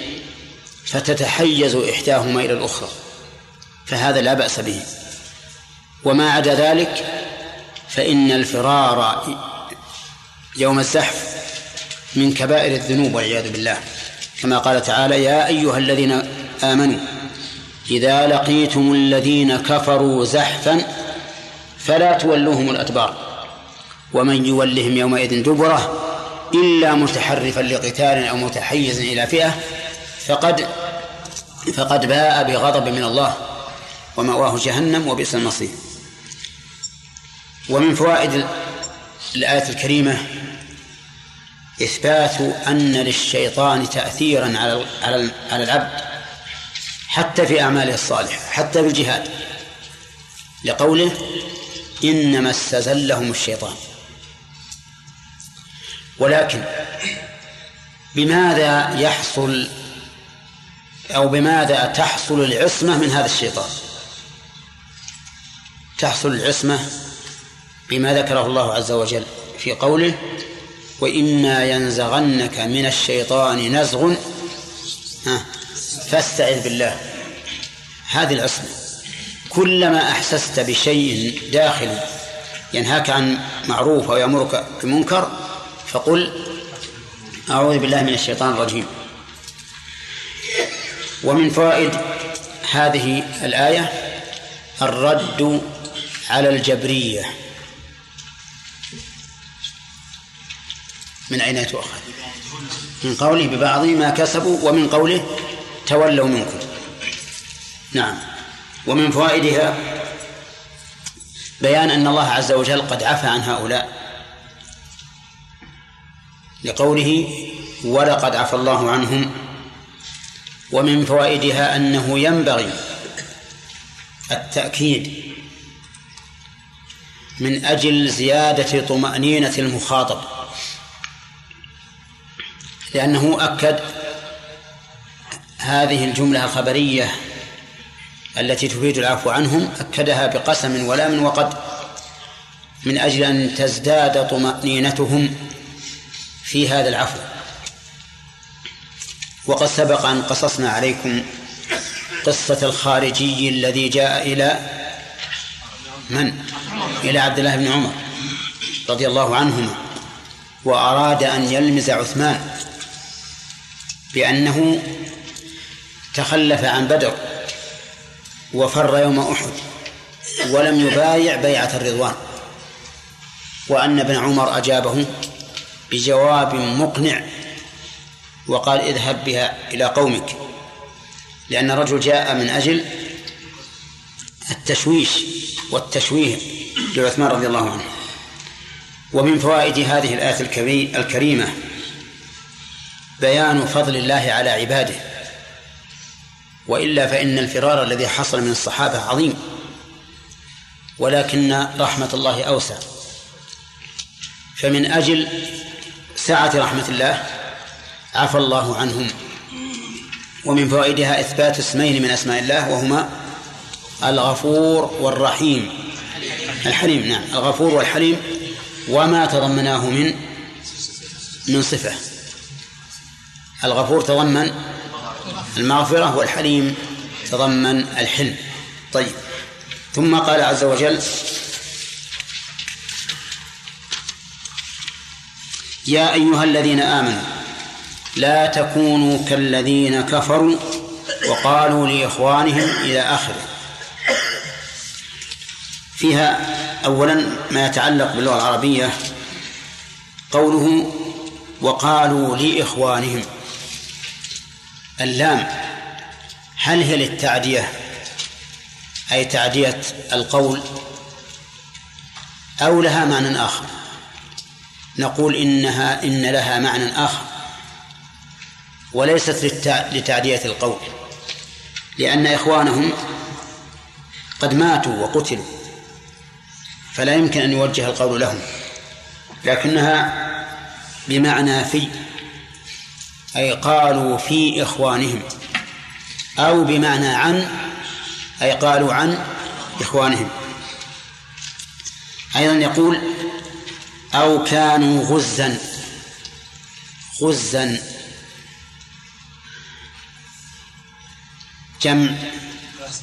فتتحيز إحداهما إلى الأخرى. فهذا لا بأس به. وما عدا ذلك فإن الفرار يوم الزحف من كبائر الذنوب والعياذ بالله. كما قال تعالى يا أيها الذين آمنوا إذا لقيتم الذين كفروا زحفا فلا تولوهم الأدبار. ومن يولهم يومئذ دبره إلا متحرفا لقتال أو متحيز إلى فئة فقد فقد باء بغضب من الله ومأواه جهنم وبئس المصير. ومن فوائد الآية الكريمة إثبات أن للشيطان تأثيرا على على العبد. حتى في أعماله الصالحة حتى في الجهاد. لقوله إنما استزلهم الشيطان. ولكن بماذا يحصل أو بماذا تحصل العصمة من هذا الشيطان؟ تحصل العصمة بما ذكره الله عز وجل في قوله وإما ينزغنك من الشيطان نزغ. فاستعذ بالله. هذه العصمة. كلما أحسست بشيء داخلي ينهاك عن معروف أو يأمرك بمنكر فقل أعوذ بالله من الشيطان الرجيم. ومن فوائد هذه الآية الرد على الجبرية. من أين تؤخذ؟ من قوله ببعض ما كسبوا ومن قوله تولوا منكم. نعم. ومن فوائدها بيان أن الله عز وجل قد عفى عن هؤلاء. لقوله ولقد عفى الله عنهم ومن فوائدها أنه ينبغي التأكيد من أجل زيادة طمأنينة المخاطب. لأنه أكد هذه الجملة الخبرية التي تفيد العفو عنهم أكدها بقسم ولام وقد من أجل أن تزداد طمأنينتهم في هذا العفو وقد سبق أن قصصنا عليكم قصة الخارجي الذي جاء إلى من؟ إلى عبد الله بن عمر رضي الله عنهما وأراد أن يلمز عثمان بأنه تخلف عن بدر وفر يوم أحد ولم يبايع بيعة الرضوان وأن ابن عمر أجابه بجواب مقنع وقال اذهب بها إلى قومك لأن الرجل جاء من أجل التشويش والتشويه لعثمان رضي الله عنه. ومن فوائد هذه الآية الكريمة بيان فضل الله على عباده وإلا فإن الفرار الذي حصل من الصحابة عظيم. ولكن رحمة الله أوسع. فمن أجل سعة رحمة الله عفى الله عنهم. ومن فوائدها إثبات اسمين من أسماء الله وهما الغفور والرحيم. الحليم نعم. الغفور والحليم وما تضمناه من من صفة. الغفور تضمن المغفرة والحليم تضمن الحلم. طيب. ثم قال عز وجل يا أيها الذين آمنوا لا تكونوا كالذين كفروا وقالوا لإخوانهم إلى آخره. فيها أولا ما يتعلق باللغة العربية قوله وقالوا لإخوانهم. اللام. هل هي للتعدية؟ أي تعدية القول. أو لها معنى آخر. نقول إنها إن لها معنى آخر. وليست لتعدية القول. لأن إخوانهم قد ماتوا وقتلوا. فلا يمكن أن يوجه القول لهم. لكنها بمعنى في أي قالوا في إخوانهم أو بمعنى عن أي قالوا عن إخوانهم. أيضا يقول أو كانوا غزا غزا. جمع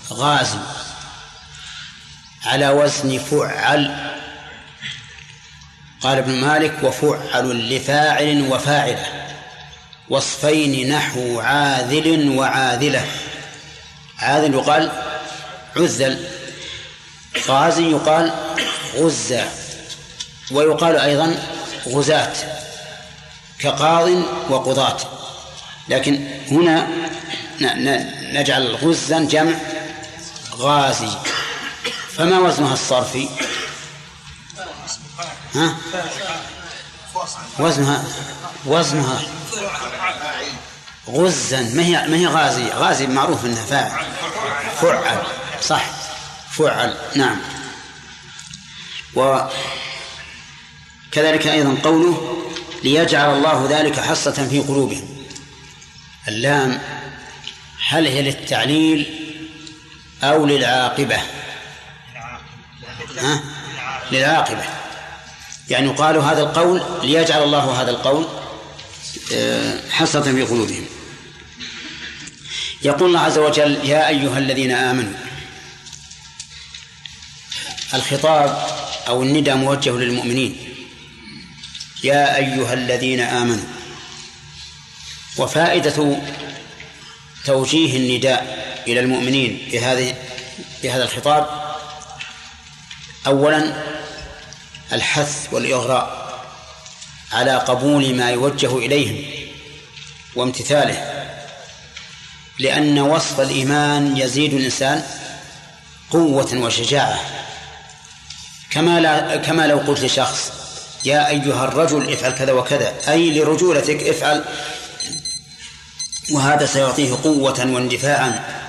غازي على وزن فعل. قال ابن مالك وفعل لفاعل وفاعلة. وصفين نحو عاذل وعاذلة. عاذل يقال عزل غازي يقال غزة ويقال أيضا غزاة كقاض وقضاة. لكن هنا نجعل غزا جمع غازي. فما وزنها الصرفي؟ ها؟ وزنها وزنها غزا. ما هي ما هي غازي غازي معروف إنها فاعل. فعل. صح. فعل. نعم. وكذلك أيضا قوله ليجعل الله ذلك حصة في قلوبهم. اللام هل هي للتعليل أو للعاقبة؟ ها؟ للعاقبة. يعني يقال هذا القول ليجعل الله هذا القول آه، حصة في قلوبهم. يقول الله عز وجل يا أيها الذين آمنوا الخطاب أو الندى موجه للمؤمنين. يا أيها الذين آمنوا وفائدة توجيه النداء إلى المؤمنين بهذه بهذا الخطاب أولا الحث والإغراء على قبول ما يوجه إليهم وامتثاله لأن وصف الإيمان يزيد الإنسان قوة وشجاعة. كما لا كما لو قلت لشخص يا أيها الرجل افعل كذا وكذا أي لرجولتك افعل. وهذا سيعطيه قوة واندفاعا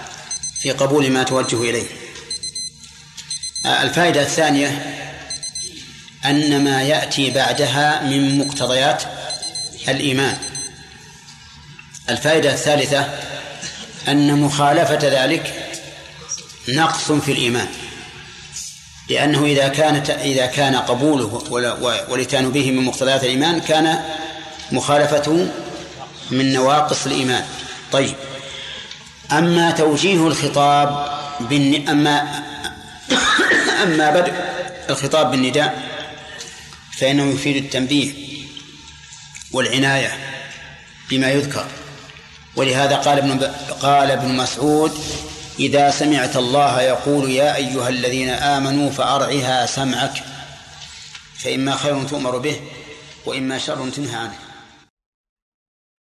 في قبول ما توجه إليه. الفائدة الثانية أن ما يأتي بعدها من مقتضيات الإيمان. الفائدة الثالثة أن مخالفة ذلك نقص في الإيمان لأنه إذا كانت إذا كان قبوله والإتيان به من مقتضيات الإيمان كان مخالفته من نواقص الإيمان. طيب أما توجيه الخطاب بالن... أما أما بدء الخطاب بالنداء فإنه يفيد التنبيه والعناية بما يذكر. ولهذا قال ابن قال ابن مسعود إذا سمعت الله يقول يا أيها الذين آمنوا فأرعها سمعك فإما خير تؤمر به وإما شر تنهى عنه.